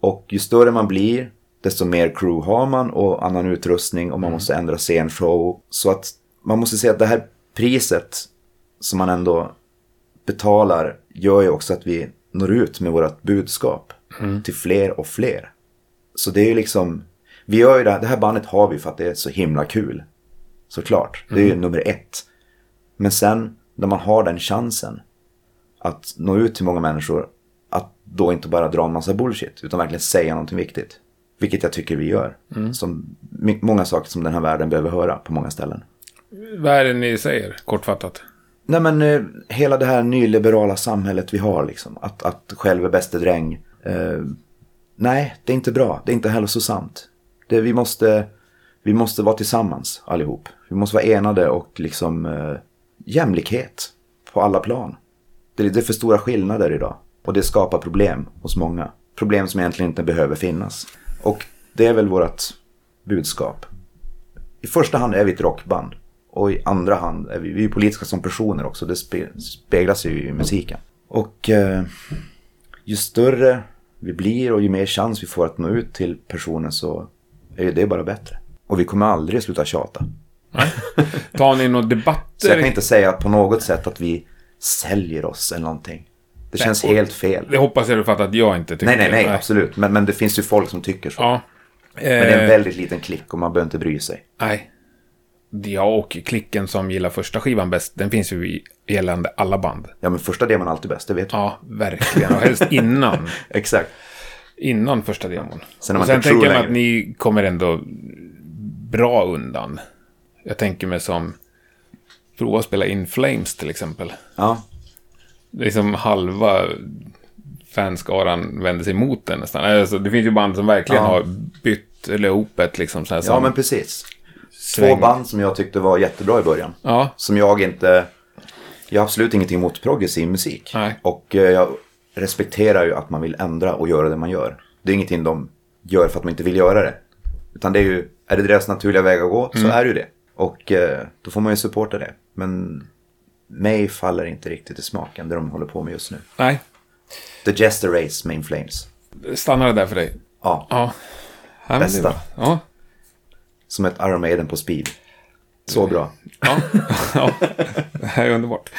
Speaker 1: Och ju större man blir, desto mer crew har man och annan utrustning och man måste ändra scenshow. Så att man måste säga att det här priset som man ändå betalar gör ju också att vi når ut med vårt budskap till fler och fler. Så det är ju liksom, vi gör ju det det här bandet har vi för att det är så himla kul. Såklart, det är ju nummer ett. Men sen när man har den chansen att nå ut till många människor, att då inte bara dra en massa bullshit, utan verkligen säga någonting viktigt. Vilket jag tycker vi gör. Som, my- många saker som den här världen behöver höra på många ställen.
Speaker 3: Vad är det ni säger, kortfattat?
Speaker 1: Nej men eh, hela det här nyliberala samhället vi har liksom. Att, att själv är bäste dräng. Eh, nej, det är inte bra. Det är inte hälsosamt. Det, vi, måste, vi måste vara tillsammans allihop. Vi måste vara enade och liksom eh, jämlikhet på alla plan. Det, det är för stora skillnader idag. Och det skapar problem hos många. Problem som egentligen inte behöver finnas. Och det är väl vårt budskap. I första hand är vi ett rockband. Och i andra hand är vi, vi är politiska som personer också. Det spe, speglas ju i musiken. Och eh, ju större vi blir och ju mer chans vi får att nå ut till personen så är ju det bara bättre. Och vi kommer aldrig sluta tjata.
Speaker 3: Tar ni några
Speaker 1: Så jag
Speaker 3: debatter?
Speaker 1: kan inte säga på något sätt att vi säljer oss eller någonting. Det känns
Speaker 3: och-
Speaker 1: helt fel.
Speaker 3: Det hoppas jag du fattar att jag inte tycker.
Speaker 1: Nej, nej, nej, absolut. Men, men det finns ju folk som tycker så.
Speaker 3: Ja.
Speaker 1: Men det är en
Speaker 3: Eh,
Speaker 1: väldigt liten klick och man behöver inte bry sig.
Speaker 3: Nej. Ja, och klicken som gillar första skivan bäst, den finns ju i gällande alla band.
Speaker 1: Ja, men första demon är alltid bäst, det vet du.
Speaker 3: Ja, verkligen. Och helst innan.
Speaker 1: Exakt.
Speaker 3: Innan första demon.
Speaker 1: Sen är
Speaker 3: och
Speaker 1: man
Speaker 3: sen tänker jag mig att ni kommer ändå bra undan. Jag tänker mig som... Prova att spela In Flames till exempel.
Speaker 1: Ja,
Speaker 3: Liksom halva fanskaran vänder sig emot den nästan. Alltså, det finns ju band som verkligen
Speaker 1: Ja.
Speaker 3: har bytt, eller ihop ett liksom så här
Speaker 1: ja
Speaker 3: som
Speaker 1: men precis. Två band som jag tyckte var jättebra i början.
Speaker 3: Ja,
Speaker 1: Som jag inte... Jag har absolut ingenting emot progressiv musik.
Speaker 3: Nej.
Speaker 1: Och eh, jag respekterar ju att man vill ändra och göra det man gör. Det är ingenting de gör för att de inte vill göra det. Utan det är ju, är det deras naturliga väg att gå så
Speaker 3: Mm.
Speaker 1: är det ju det. Och eh, då får man ju supporta det. Men mig faller inte riktigt i smaken det de håller på med just nu.
Speaker 3: nej.
Speaker 1: The Jester Race Main Flames.
Speaker 3: Stannar det där för dig?
Speaker 1: Ja,
Speaker 3: Ja.
Speaker 1: Bästa.
Speaker 3: Ja.
Speaker 1: Som ett Iron Maiden på speed. Så bra.
Speaker 3: Ja. ja, det här är underbart.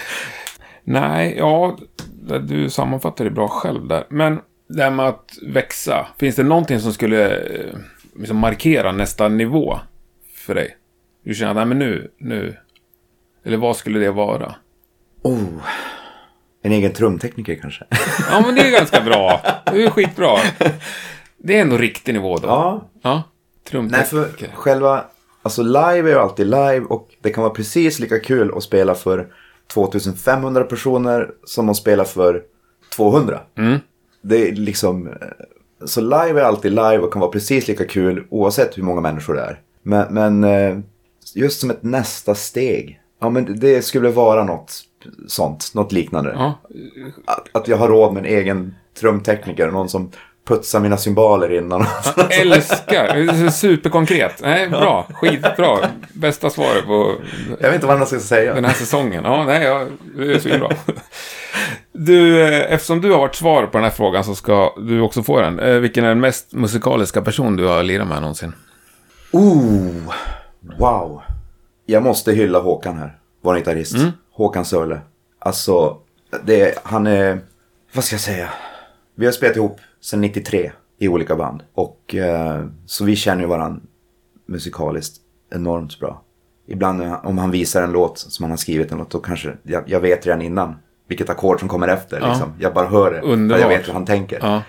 Speaker 3: Nej, ja, du sammanfattar det bra själv där. Men det här med att växa, finns det någonting som skulle eh, liksom markera nästa nivå för dig? Du känner att, nej men nu, nu, eller vad skulle det vara?
Speaker 1: Oh. En egen trumtekniker kanske.
Speaker 3: Ja, men det är ganska bra. Det är skitbra. Det är ändå riktig nivå då.
Speaker 1: ja,
Speaker 3: Ja,
Speaker 1: Nej, för
Speaker 3: trumtekniker.
Speaker 1: själva, alltså live är ju alltid live och det kan vara precis lika kul att spela för 2500 personer som att spela för 200. Det är liksom, eh, så live är alltid live och kan vara precis lika kul oavsett hur många människor det är. Men, men eh, just som ett nästa steg, ja men det- det skulle vara något sånt, något liknande.
Speaker 3: Ja,
Speaker 1: Att, att jag har råd med en egen trumtekniker, någon som putsar mina cymbaler innan.
Speaker 3: älskar. Superkonkret. Nej, bra. Skitbra. Bästa svaret på
Speaker 1: Jag vet inte vad jag ska säga.
Speaker 3: den här säsongen. Ja, nej, ja, det är svinbra. Du, eh, eftersom du har varit svar på den här frågan så ska du också få den. Eh, Vilken är den mest musikaliska person du har lirat med någonsin?
Speaker 1: Ooh, wow. Jag måste hylla Håkan här, vår gitarrist. Håkan Sörle. Alltså, det, han är, vad ska jag säga? Vi har spelat ihop sedan 93 i olika band. Och eh, så vi känner ju varandra musikaliskt enormt bra. Ibland om han visar en låt som han har skrivit en låt, då kanske jag, jag vet redan innan vilket ackord som kommer efter. Liksom. Jag bara hör det.
Speaker 3: Underbart.
Speaker 1: Jag vet hur han tänker.
Speaker 3: Ja,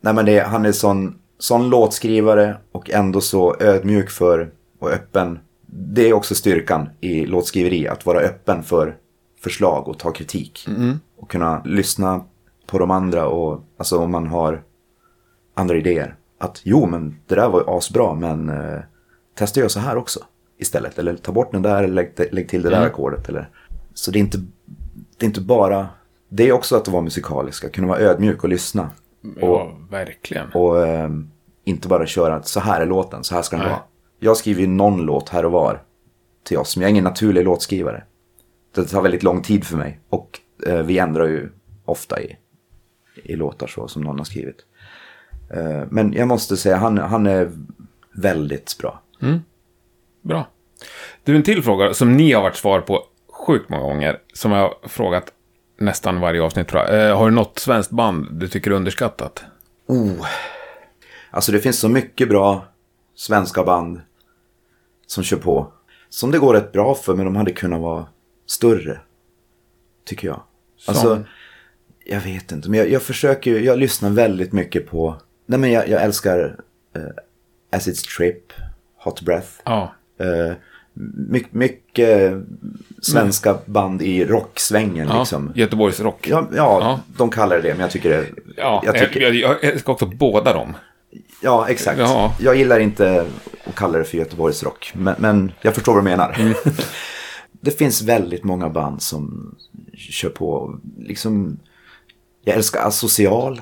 Speaker 1: Nej men det, han är sån, sån låtskrivare och ändå så ödmjuk för och öppen. Det är också styrkan i låtskriveri, att vara öppen för förslag och ta kritik. Och kunna lyssna på de andra och alltså om man har andra idéer. Att jo men det där var ju asbra men eh, testa göra så här också istället. Eller ta bort den där eller lägg, lägg till det där ackordet. Eller. Så det är, inte, det är inte bara, det är också att vara musikalisk, att kunna vara ödmjuk och lyssna. Och,
Speaker 3: ja verkligen.
Speaker 1: och ehm, inte bara köra att så här är låten, så här ska den
Speaker 3: Nej.
Speaker 1: vara. jag skriver ju någon låt här och var till oss, men jag är ingen naturlig låtskrivare. Det tar väldigt lång tid för mig och eh, vi ändrar ju ofta i, i låtar så som någon har skrivit. Eh, men jag måste säga, han, han är väldigt bra.
Speaker 3: Bra. Du, en till fråga som ni har varit svar på sjukt många gånger. Som jag har frågat nästan varje avsnitt tror jag. Eh, har du något svenskt band du tycker är underskattat?
Speaker 1: Oh. Alltså det finns så mycket bra svenska band som kör på. Som det går rätt bra för, men de hade kunnat vara större. Tycker jag. Alltså, jag vet inte, men jag, jag försöker ju- jag lyssnar väldigt mycket på, nej men jag, jag älskar uh, Acid Trip, Hot Breath.
Speaker 3: Ja.
Speaker 1: Uh, my, mycket svenska band i rocksvängen
Speaker 3: ja.
Speaker 1: liksom.
Speaker 3: Göteborgs rock.
Speaker 1: Ja, ja,
Speaker 3: Ja.
Speaker 1: de kallar det det, men jag tycker det...
Speaker 3: Ja,
Speaker 1: jag tycker,
Speaker 3: jag, jag, älskar också båda dem.
Speaker 1: Ja, exakt.
Speaker 3: Ja.
Speaker 1: Jag gillar inte att kalla det för Göteborgsrock, men, men jag förstår vad du menar.
Speaker 3: Mm.
Speaker 1: det finns väldigt många band som kör på, liksom, jag älskar Asocial.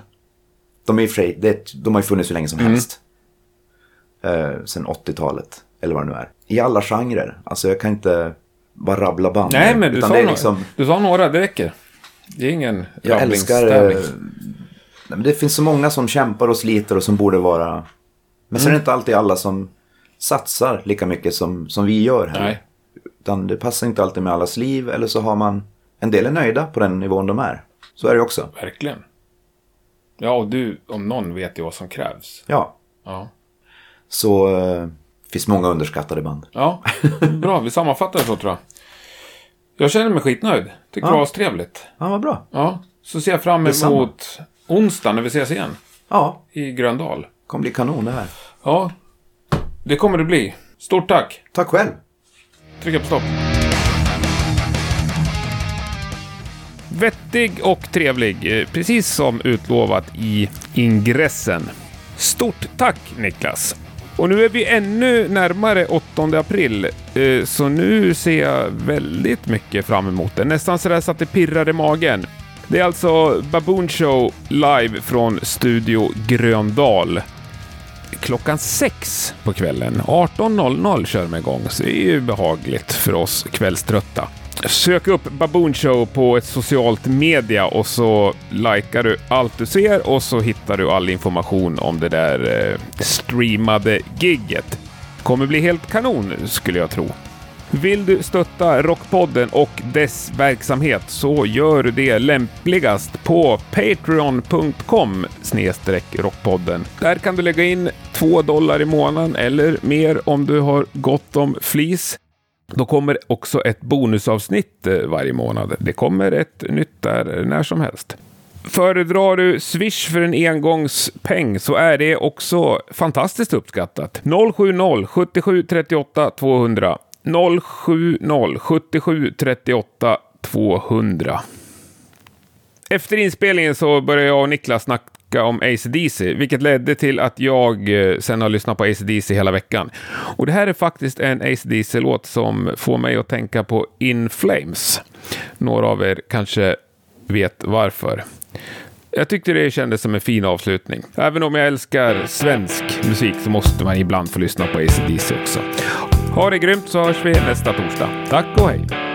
Speaker 1: De, är i och för sig- det, de har ju funnits hur länge som
Speaker 3: Mm.
Speaker 1: helst. Eh, sen 80-talet, eller vad det nu är. I alla genrer. Alltså jag kan inte bara rabbla band.
Speaker 3: Nej, men du sa, no-
Speaker 1: liksom,
Speaker 3: du sa några, det räcker. Det är ingen
Speaker 1: jag älskar... eh, nej, men det finns så många som kämpar och sliter och som borde vara... Men sen är det inte alltid alla som satsar lika mycket som, som vi gör här.
Speaker 3: Nej.
Speaker 1: Utan det passar inte alltid med allas liv. Eller så har man... En del är nöjda på den nivån de är. Så är det också.
Speaker 3: Verkligen. Ja, och du om någon vet ju vad som krävs.
Speaker 1: Ja.
Speaker 3: Ja.
Speaker 1: Så eh, finns många underskattade band.
Speaker 3: Ja, bra. Vi sammanfattar det så tror jag. Jag känner mig skitnöjd. Tycker det
Speaker 1: Ja.
Speaker 3: var trevligt.
Speaker 1: Ja, vad bra.
Speaker 3: Ja, så ser jag fram emot onsdag när vi ses igen.
Speaker 1: Ja,
Speaker 3: I Gröndal.
Speaker 1: kommer bli kanon det här.
Speaker 3: Ja, det kommer det bli. Stort tack.
Speaker 1: Tack själv.
Speaker 3: Trycka på stopp. Vettig och trevlig, eh, precis som utlovat i ingressen. Stort tack Niklas! Och nu är vi ännu närmare 8 april, eh, så nu ser jag väldigt mycket fram emot det. Nästan sådär så att det pirrar i magen. Det är alltså Baboon Show live från Studio Gröndal klockan sex på kvällen. 18.00 kör de igång, så det är ju behagligt för oss kvällströtta. Sök upp Baboon Show på ett socialt media och så likar du allt du ser och så hittar du all information om det där eh, streamade gigget. Kommer bli helt kanon skulle jag tro. Vill du stötta Rockpodden och dess verksamhet så gör du det lämpligast på patreon.com rockpodden. Där kan du lägga in 2 dollar i månaden eller mer om du har gott om flis. Då kommer också ett bonusavsnitt eh, varje månad. Det kommer ett nytt där eh, när som helst. Föredrar du Swish för en engångspeng så är det också fantastiskt uppskattat. 070 77 38 200. 070 77 38 200. Efter inspelningen så började jag och Niklas snacka om ACDC, vilket ledde till att jag eh, sen har lyssnat på ACDC hela veckan. Och det här är faktiskt en ACDC-låt som får mig att tänka på In Flames. Några av er kanske vet varför. Jag tyckte det kändes som en fin avslutning. Även om jag älskar svensk musik så måste man ibland få lyssna på ACDC också. Ha det grymt så hörs vi nästa torsdag. Tack och hej!